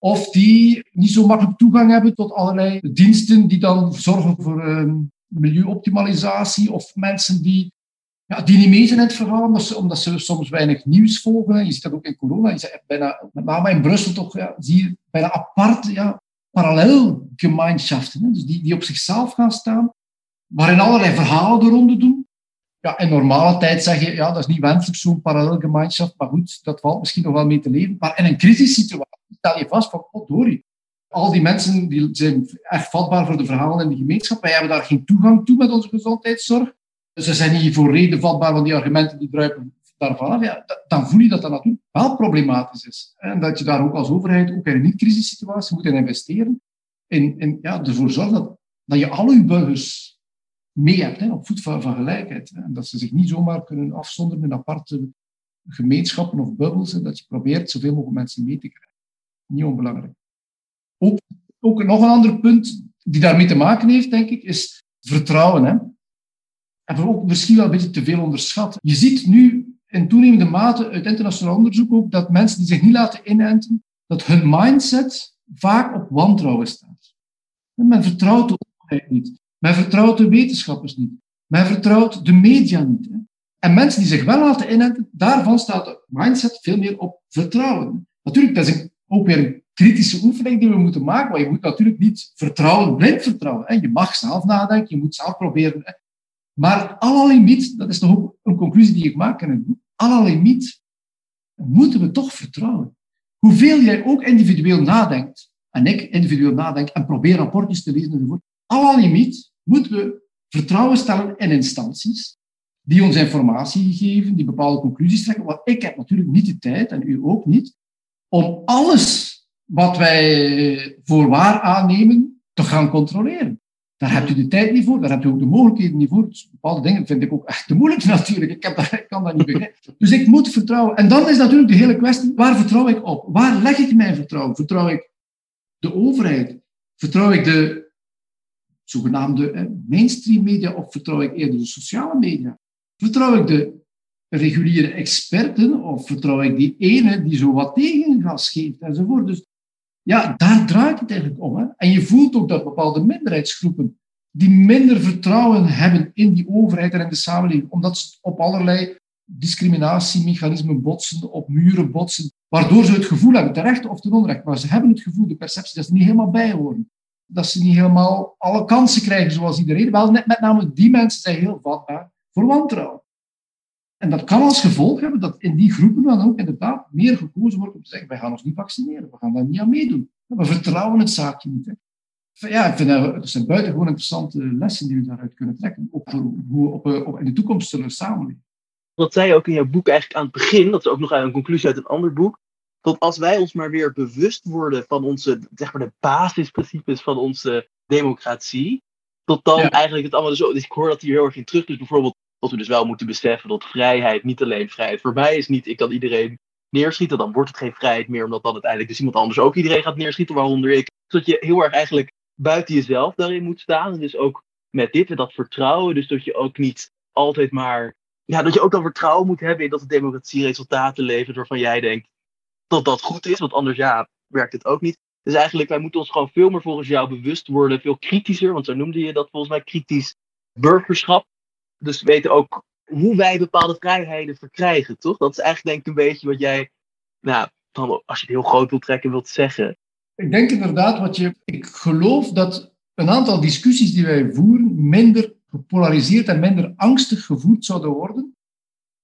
Of die niet zo makkelijk toegang hebben tot allerlei diensten die dan zorgen voor um, milieuoptimalisatie, of mensen die ja, die niet mee in het verhaal, omdat ze, soms weinig nieuws volgen. Je ziet dat ook in corona. Je ziet bijna, met name in Brussel toch, ja, zie je bijna apart, ja, parallelgemeenschaften. Dus die, die op zichzelf gaan staan, waarin allerlei verhalen de ronde doen. Ja, in normale tijd zeg je, ja, dat is niet wenselijk, zo'n parallelgemeenschap, maar goed, dat valt misschien nog wel mee te leven. Maar in een crisissituatie stel je vast van, oh, Dori, al die mensen die zijn echt vatbaar voor de verhalen in de gemeenschap. Wij hebben daar geen toegang toe met onze gezondheidszorg ze zijn niet voor reden vatbaar, van die argumenten die druipen daarvan af. Ja, dan voel je dat dat natuurlijk wel problematisch is. En dat je daar ook als overheid, ook in een niet-crisissituatie, moet in investeren. En, en ja, ervoor zorgen dat, dat je al je burgers mee hebt, op voet van, gelijkheid. Hè. En dat ze zich niet zomaar kunnen afzonderen in aparte gemeenschappen of bubbels. En dat je probeert zoveel mogelijk mensen mee te krijgen. Niet onbelangrijk. Ook, ook nog een ander punt die daarmee te maken heeft, denk ik, is vertrouwen. Hè we ook misschien wel een beetje te veel onderschat. Je ziet nu in toenemende mate uit internationaal onderzoek ook dat mensen die zich niet laten inenten, dat hun mindset vaak op wantrouwen staat. men vertrouwt de overheid niet. Men vertrouwt de wetenschappers niet. Men vertrouwt de media niet. En mensen die zich wel laten inenten, daarvan staat de mindset veel meer op vertrouwen. Natuurlijk, dat is ook weer een kritische oefening die we moeten maken, maar je moet natuurlijk niet vertrouwen, blind vertrouwen. Je mag zelf nadenken, je moet zelf proberen. Maar alle limiet, dat is toch ook een conclusie die ik maak in het boek, alle limiet moeten we toch vertrouwen. Hoeveel jij ook individueel nadenkt, en ik individueel nadenk en probeer rapportjes te lezen enzovoort, alle limiet moeten we vertrouwen stellen in instanties die ons informatie geven, die bepaalde conclusies trekken. Want ik heb natuurlijk niet de tijd, en u ook niet, om alles wat wij voor waar aannemen te gaan controleren. Daar hebt u de tijd niet voor, daar hebt u ook de mogelijkheden niet voor. Dus bepaalde dingen vind ik ook echt te moeilijk natuurlijk. Ik, heb dat, ik kan dat niet begrijpen. Dus ik moet vertrouwen. En dan is natuurlijk de hele kwestie, waar vertrouw ik op? Waar leg ik mijn vertrouwen? Vertrouw ik de overheid? Vertrouw ik de zogenaamde mainstream media of vertrouw ik eerder de sociale media? Vertrouw ik de reguliere experten of vertrouw ik die ene die zo wat tegengas geeft enzovoort? Dus ja, daar draait het eigenlijk om. Hè? En je voelt ook dat bepaalde minderheidsgroepen die minder vertrouwen hebben in die overheid en in de samenleving, omdat ze op allerlei discriminatiemechanismen botsen, op muren botsen, waardoor ze het gevoel hebben, terecht of ten onrecht, maar ze hebben het gevoel, de perceptie, dat ze niet helemaal bij horen. Dat ze niet helemaal alle kansen krijgen zoals iedereen. Wel, net met name die mensen zijn heel vatbaar voor wantrouwen. En dat kan als gevolg hebben dat in die groepen dan ook inderdaad meer gekozen wordt om te zeggen, wij gaan ons niet vaccineren, we gaan daar niet aan meedoen. We vertrouwen het zaakje niet. Ja, ik vind dat, zijn buitengewoon interessante lessen die we daaruit kunnen trekken, op hoe op, op, in de toekomst zullen samenleven. Wat zei je ook in jouw boek eigenlijk aan het begin, dat is ook nog een conclusie uit een ander boek, dat als wij ons maar weer bewust worden van onze, zeg maar, de basisprincipes van onze democratie, tot dan eigenlijk het allemaal zo. Dus ik hoor dat hier heel erg in terug. Dus bijvoorbeeld dat we dus wel moeten beseffen dat vrijheid niet alleen vrijheid voor mij is. Niet ik kan iedereen neerschieten, dan wordt het geen vrijheid meer, omdat dan uiteindelijk dus iemand anders ook iedereen gaat neerschieten, waaronder ik. Dus dat je heel erg eigenlijk buiten jezelf daarin moet staan. En dus ook met dit, dat vertrouwen. Dus dat je ook niet altijd maar. Ja, dat je ook dan vertrouwen moet hebben in dat de democratie resultaten levert waarvan jij denkt dat dat goed is. Want anders, ja, werkt het ook niet. Dus eigenlijk, wij moeten ons gewoon veel meer volgens jou bewust worden. Veel kritischer, want zo noemde je dat volgens mij kritisch burgerschap dus weten ook hoe wij bepaalde vrijheden verkrijgen, toch? Dat is eigenlijk denk ik een beetje wat jij, nou, als je het heel groot wilt trekken, wilt zeggen. Ik denk inderdaad wat je. Ik geloof dat een aantal discussies die wij voeren minder gepolariseerd en minder angstig gevoerd zouden worden.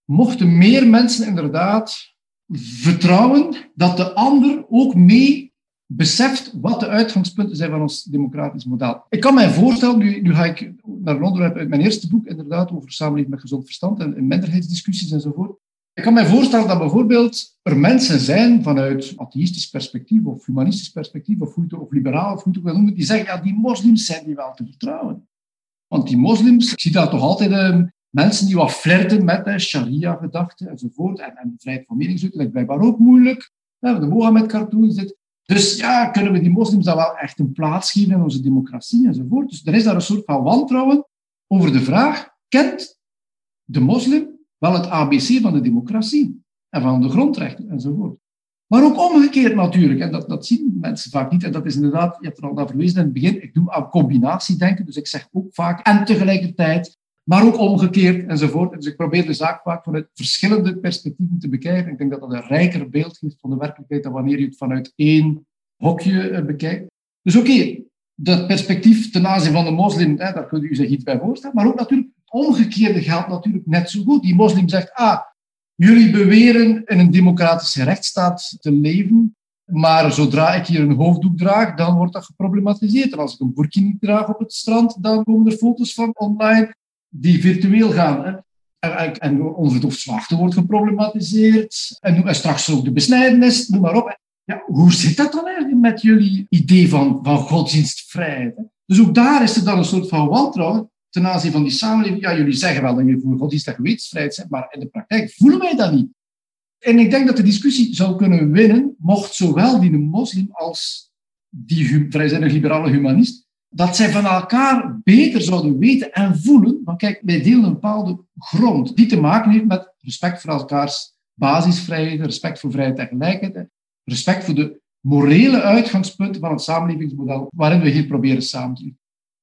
Mochten meer mensen inderdaad vertrouwen dat de ander ook mee beseft wat de uitgangspunten zijn van ons democratisch model. Ik kan mij voorstellen, nu, nu ga ik naar een onderwerp uit mijn eerste boek, inderdaad, over samenleving met gezond verstand en, en minderheidsdiscussies enzovoort. Ik kan mij voorstellen dat bijvoorbeeld er mensen zijn vanuit atheïstisch perspectief of humanistisch perspectief of, of liberaal of hoe je het noemen, die zeggen, ja, die moslims zijn die wel te vertrouwen. Want die moslims, ik zie dat toch altijd uh, mensen die wat flirten met sharia-gedachten enzovoort en, en vrijheid van meningsuiting, is blijkbaar ook moeilijk. Ja, de Mohammed-cartoon zit. Dus ja, kunnen we die moslims dan wel echt een plaats geven in onze democratie enzovoort. Dus er is daar een soort van wantrouwen over de vraag, kent de moslim wel het ABC van de democratie en van de grondrechten enzovoort. Maar ook omgekeerd natuurlijk, en dat, dat zien mensen vaak niet. En dat is inderdaad, je hebt er al naar verwezen in het begin, ik doe aan combinatiedenken, dus ik zeg ook vaak en tegelijkertijd, maar ook omgekeerd enzovoort. Dus ik probeer de zaak vaak vanuit verschillende perspectieven te bekijken. Ik denk dat dat een rijker beeld geeft van de werkelijkheid dan wanneer je het vanuit één hokje eh, bekijkt. Dus oké, dat perspectief ten aanzien van de moslim, daar kunt u zich iets bij voorstellen. Maar ook natuurlijk het omgekeerde geldt natuurlijk net zo goed. Die moslim zegt, ah, jullie beweren in een democratische rechtsstaat te leven, maar zodra ik hier een hoofddoek draag, dan wordt dat geproblematiseerd. En als ik een burkini draag op het strand, dan komen er foto's van online die virtueel gaan. Hè. En, onverdoofd zwachten wordt geproblematiseerd. En, en straks ook de besnijdenis, noem maar op. Ja, hoe zit dat dan eigenlijk met jullie idee van, van godsdienstvrijheid? Dus ook daar is er dan een soort van wantrouwen ten aanzien van die samenleving. Ja, jullie zeggen wel dat jullie voor godsdienst en gewetensvrijheid zijn, maar in de praktijk voelen wij dat niet. En ik denk dat de discussie zou kunnen winnen, mocht zowel die moslim als die vrijzinnig liberale humanist dat zij van elkaar beter zouden weten en voelen. Want kijk, wij delen een bepaalde grond die te maken heeft met respect voor elkaars basisvrijheden, respect voor vrijheid en gelijkheid, respect voor de morele uitgangspunten van het samenlevingsmodel waarin we hier proberen samen te leven.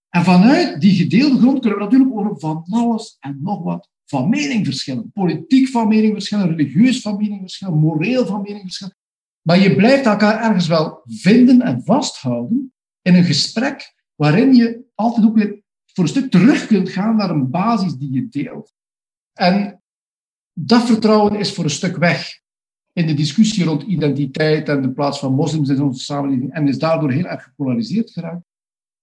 En vanuit die gedeelde grond kunnen we natuurlijk over van alles en nog wat van mening verschillen. Politiek van mening verschillen, religieus van mening verschillen, moreel van mening verschillen. Maar je blijft elkaar ergens wel vinden en vasthouden in een gesprek waarin je altijd ook weer voor een stuk terug kunt gaan naar een basis die je deelt. En dat vertrouwen is voor een stuk weg in de discussie rond identiteit en de plaats van moslims in onze samenleving en is daardoor heel erg gepolariseerd geraakt.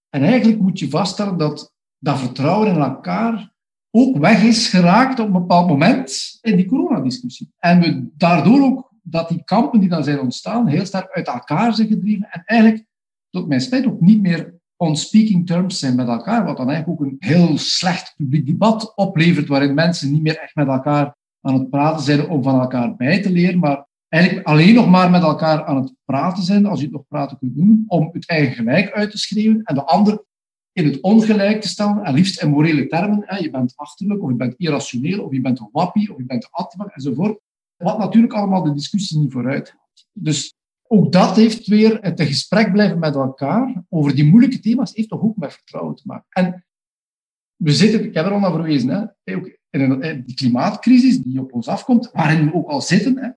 En eigenlijk moet je vaststellen dat dat vertrouwen in elkaar ook weg is geraakt op een bepaald moment in die coronadiscussie. En we daardoor ook dat die kampen die dan zijn ontstaan heel sterk uit elkaar zijn gedreven en eigenlijk, tot mijn spijt, ook niet meer on speaking terms zijn met elkaar, wat dan eigenlijk ook een heel slecht publiek debat oplevert, waarin mensen niet meer echt met elkaar aan het praten zijn om van elkaar bij te leren, maar eigenlijk alleen nog maar met elkaar aan het praten zijn, als je het nog praten kunt doen, om het eigen gelijk uit te schreeuwen en de ander in het ongelijk te stellen, en liefst in morele termen. Hè. Je bent achterlijk, of je bent irrationeel, of je bent een wappie, of je bent atma, enzovoort. Wat natuurlijk allemaal de discussie niet vooruit Dus ook dat heeft weer het gesprek blijven met elkaar over die moeilijke thema's, heeft toch ook met vertrouwen te maken. En we zitten, ik heb er al naar verwezen, hè, ook in een, die klimaatcrisis die op ons afkomt, waarin we ook al zitten. Hè.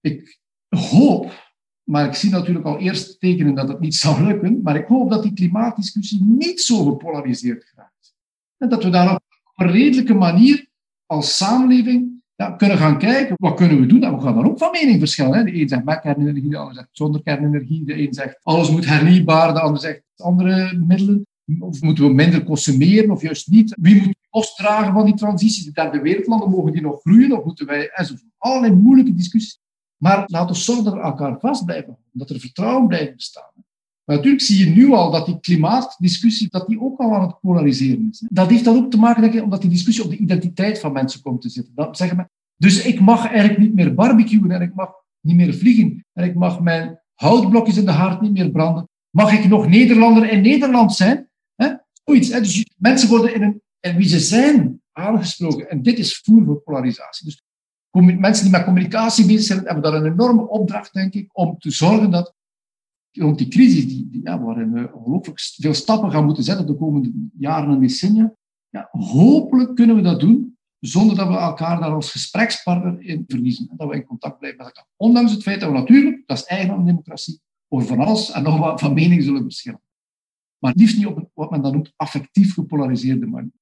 Ik hoop, maar ik zie natuurlijk al eerst tekenen dat het niet zal lukken, maar ik hoop dat die klimaatdiscussie niet zo gepolariseerd geraakt. En dat we daar op een redelijke manier als samenleving ja, kunnen gaan kijken, wat kunnen we doen? En we gaan dan ook van mening verschillen. Hè. De een zegt met kernenergie, de ander zegt zonder kernenergie. De een zegt alles moet hernieuwbaar, de ander zegt andere middelen. Of moeten we minder consumeren of juist niet? Wie moet de kost dragen van die transitie? De derde wereldlanden, mogen die nog groeien of moeten wij... Enzovoort. Allerlei moeilijke discussies. Maar laten we zorgen dat elkaar vast blijven dat er vertrouwen blijft bestaan. Maar natuurlijk zie je nu al dat die klimaatdiscussie dat die ook al aan het polariseren is. Dat heeft dan ook te maken, denk ik, omdat die discussie op de identiteit van mensen komt te zitten. Dat zeggen dus ik mag eigenlijk niet meer barbecuen en ik mag niet meer vliegen en ik mag mijn houtblokjes in de haard niet meer branden. Mag ik nog Nederlander in Nederland zijn? Hè? Zoiets. Dus mensen worden in, een, in wie ze zijn aangesproken. En dit is voer voor polarisatie. Dus mensen die met communicatie bezig zijn, hebben daar een enorme opdracht, denk ik, om te zorgen dat rond die crisis, die, waarin we ongelooflijk veel stappen gaan moeten zetten de komende jaren en decennia, ja, hopelijk kunnen we dat doen zonder dat we elkaar daar als gesprekspartner in verliezen. En dat we in contact blijven met elkaar. Ondanks het feit dat we natuurlijk, dat is eigen aan de democratie, over van alles en nog wat van mening zullen verschillen. Maar liefst niet op wat men dan noemt affectief gepolariseerde manier.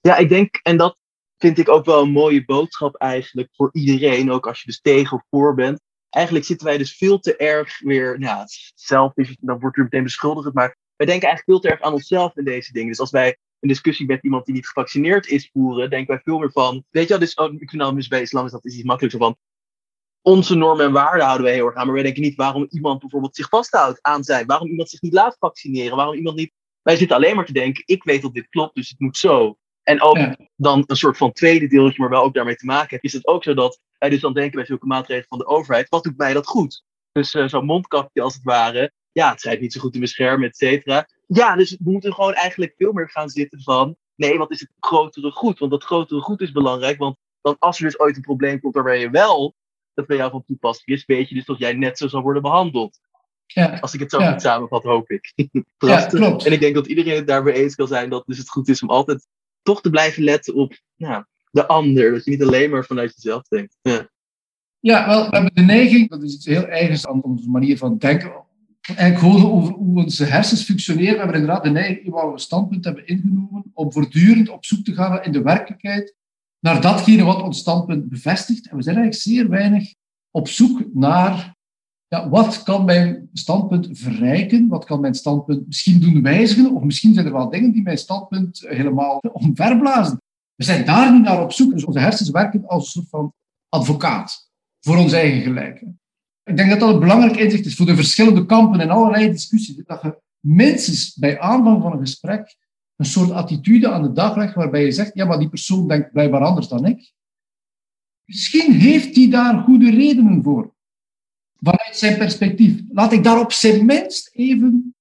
Ja, ik denk, en dat vind ik ook wel een mooie boodschap eigenlijk voor iedereen, ook als je dus tegen of voor bent. Eigenlijk zitten wij dus veel te erg weer, nou, zelf is, dan wordt u meteen beschuldigd, maar wij denken eigenlijk veel te erg aan onszelf in deze dingen. Dus als wij een discussie met iemand die niet gevaccineerd is voeren, denken wij veel meer van, weet je wel, dus oh, ik vind nou, bij islam is dat is iets makkelijker van, onze normen en waarden houden we heel erg aan, maar wij denken niet waarom iemand bijvoorbeeld zich vasthoudt aan zijn, waarom iemand zich niet laat vaccineren, waarom iemand niet, wij zitten alleen maar te denken, ik weet dat dit klopt, dus het moet zo. En ook dan een soort van tweede deeltje, maar wel ook daarmee te maken heeft, is het ook zo dat wij dus dan denken bij zulke maatregelen van de overheid, wat doet mij dat goed? Dus uh, zo'n mondkapje als het ware, ja, het schijnt niet zo goed te beschermen, et cetera. Ja, dus we moeten gewoon eigenlijk veel meer gaan zitten van, nee, wat is het grotere goed? Want dat grotere goed is belangrijk, want dan als er dus ooit een probleem komt waarbij je wel dat bij jou van toepassing is, weet je dus dat jij net zo zal worden behandeld. Ja. Als ik het zo goed samenvat, hoop ik. ja, klopt. En ik denk dat iedereen het daarbij eens kan zijn dat dus het goed is om altijd toch te blijven letten op nou, de ander. Dat je niet alleen maar vanuit jezelf denkt. Ja. ja, wel, we hebben de neiging, dat is iets heel eigens aan onze manier van denken. Eigenlijk gewoon over hoe onze hersens functioneren. We hebben inderdaad de neiging, waar we een standpunt hebben ingenomen, om voortdurend op zoek te gaan in de werkelijkheid naar datgene wat ons standpunt bevestigt. En we zijn eigenlijk zeer weinig op zoek naar ja, wat kan mijn standpunt verrijken? Wat kan mijn standpunt misschien doen wijzigen? Of misschien zijn er wel dingen die mijn standpunt helemaal omverblazen. We zijn daar niet naar op zoek. Dus onze hersens werken als een soort van advocaat voor ons eigen gelijk. Ik denk dat dat een belangrijk inzicht is voor de verschillende kampen en allerlei discussies. Dat je minstens bij aanvang van een gesprek een soort attitude aan de dag legt waarbij je zegt, ja, maar die persoon denkt blijkbaar anders dan ik. Misschien heeft hij daar goede redenen voor vanuit zijn perspectief. Laat ik daar op zijn minst even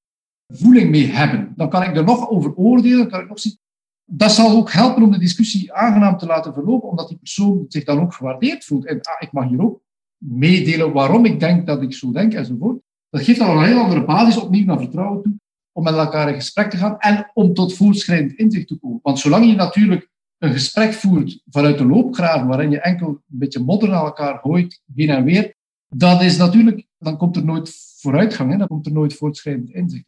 voeling mee hebben. Dan kan ik er nog over oordelen. Kan ik nog zien. Dat zal ook helpen om de discussie aangenaam te laten verlopen, omdat die persoon zich dan ook gewaardeerd voelt. En ah, ik mag hier ook meedelen waarom ik denk dat ik zo denk enzovoort. Dat geeft dan een heel andere basis opnieuw naar vertrouwen toe, om met elkaar in gesprek te gaan en om tot voortschrijdend inzicht te komen. Want zolang je natuurlijk een gesprek voert vanuit de loopgraven, waarin je enkel een beetje modder naar elkaar gooit, heen en weer, dat is natuurlijk, dan komt er nooit vooruitgang, hè? dan komt er nooit voortschrijdend inzicht.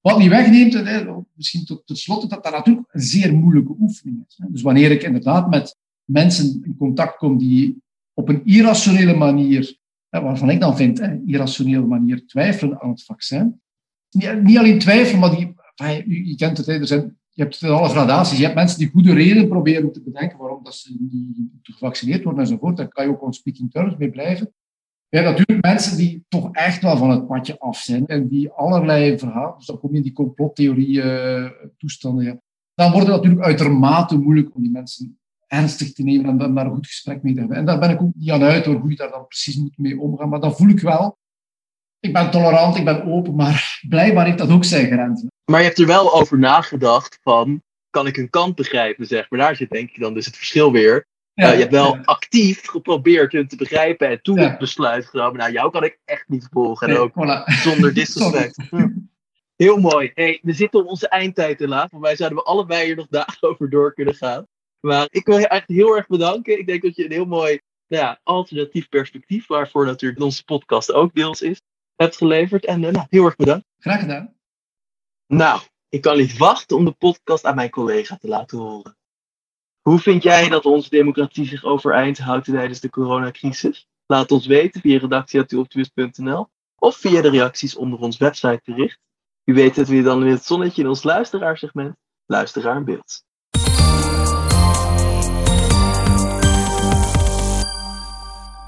Wat niet wegneemt, hè, misschien tot, slot, dat dat natuurlijk een zeer moeilijke oefening is. Dus wanneer ik inderdaad met mensen in contact kom die op een irrationele manier, waarvan ik dan vind, hè, irrationele manier twijfelen aan het vaccin. Niet, alleen twijfelen, maar die, je, kent het, hè, je hebt alle gradaties. Je hebt mensen die goede reden proberen te bedenken waarom dat ze niet gevaccineerd worden enzovoort. Daar kan je ook on speaking terms mee blijven. Hebt natuurlijk mensen die toch echt wel van het padje af zijn en die allerlei verhalen, dus dan kom je in die complottheorie uh, toestanden. Ja. Dan wordt het natuurlijk uitermate moeilijk om die mensen ernstig te nemen en daar een goed gesprek mee te hebben. En daar ben ik ook niet aan uit hoor, hoe je daar dan precies moet mee omgaan. Maar dan voel ik wel, ik ben tolerant, ik ben open, maar blijkbaar heeft dat ook zijn grenzen. Maar je hebt er wel over nagedacht van, kan ik een kant begrijpen, zeg maar. Daar zit denk ik dan dus het verschil weer. Ja, uh, je hebt wel actief geprobeerd hun te begrijpen en toen het besluit genomen. Nou, jou kan ik echt niet volgen. En ook zonder disrespect. Heel mooi. Hey, we zitten op onze eindtijd helaas. Want wij zouden we allebei hier nog dagen over door kunnen gaan. Maar ik wil je eigenlijk heel erg bedanken. Ik denk dat je een heel mooi nou ja, alternatief perspectief, waarvoor natuurlijk onze podcast ook deels is, hebt geleverd. En uh, nou, heel erg bedankt. Graag gedaan. Nou, ik kan niet wachten om de podcast aan mijn collega te laten horen. Hoe vind jij dat onze democratie zich overeind houdt tijdens de coronacrisis? Laat ons weten via redactie.optimist.nl of via de reacties onder ons website bericht. U weet het weer dan in het zonnetje in ons luisteraarsegment Luisteraar in Beeld.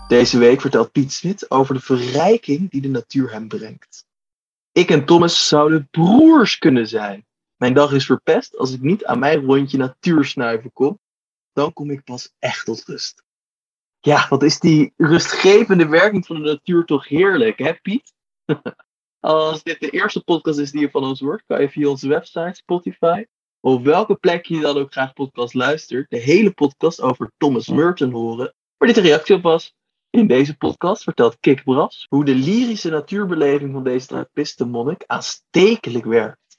Deze week vertelt Piet Smit over de verrijking die de natuur hem brengt. Ik en Thomas zouden broers kunnen zijn. Mijn dag is verpest als ik niet aan mijn rondje natuursnuiven kom. Dan kom ik pas echt tot rust. Ja, wat is die rustgevende werking van de natuur toch heerlijk, hè Piet? Als dit de eerste podcast is die je van ons hoort, kan je via onze website, Spotify, of welke plek je dan ook graag podcast luistert, de hele podcast over Thomas Merton horen, waar dit een reactie op was. In deze podcast vertelt Kik Bras hoe de lyrische natuurbeleving van deze trappistenmonnik aanstekelijk werkt.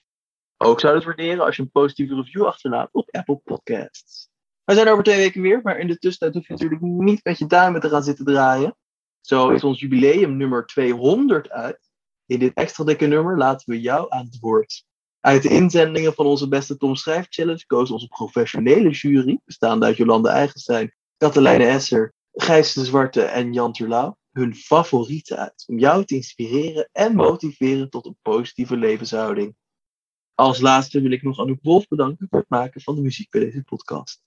Ook zou het waarderen als je een positieve review achterlaat op Apple Podcasts. We zijn over twee weken weer, maar in de tussentijd hoef je natuurlijk niet met je duimen te gaan zitten draaien. Zo is ons jubileum nummer 200 uit. In dit extra dikke nummer laten we jou aan het woord. Uit de inzendingen van onze beste Tom Schrijf Challenge koos onze professionele jury, bestaande uit Jolande Eigenstein, Katelijne Esser, Gijs de Zwarte en Jan Terlouw hun favorieten uit. Om jou te inspireren en motiveren tot een positieve levenshouding. Als laatste wil ik nog Anouk Wolf bedanken voor het maken van de muziek bij deze podcast.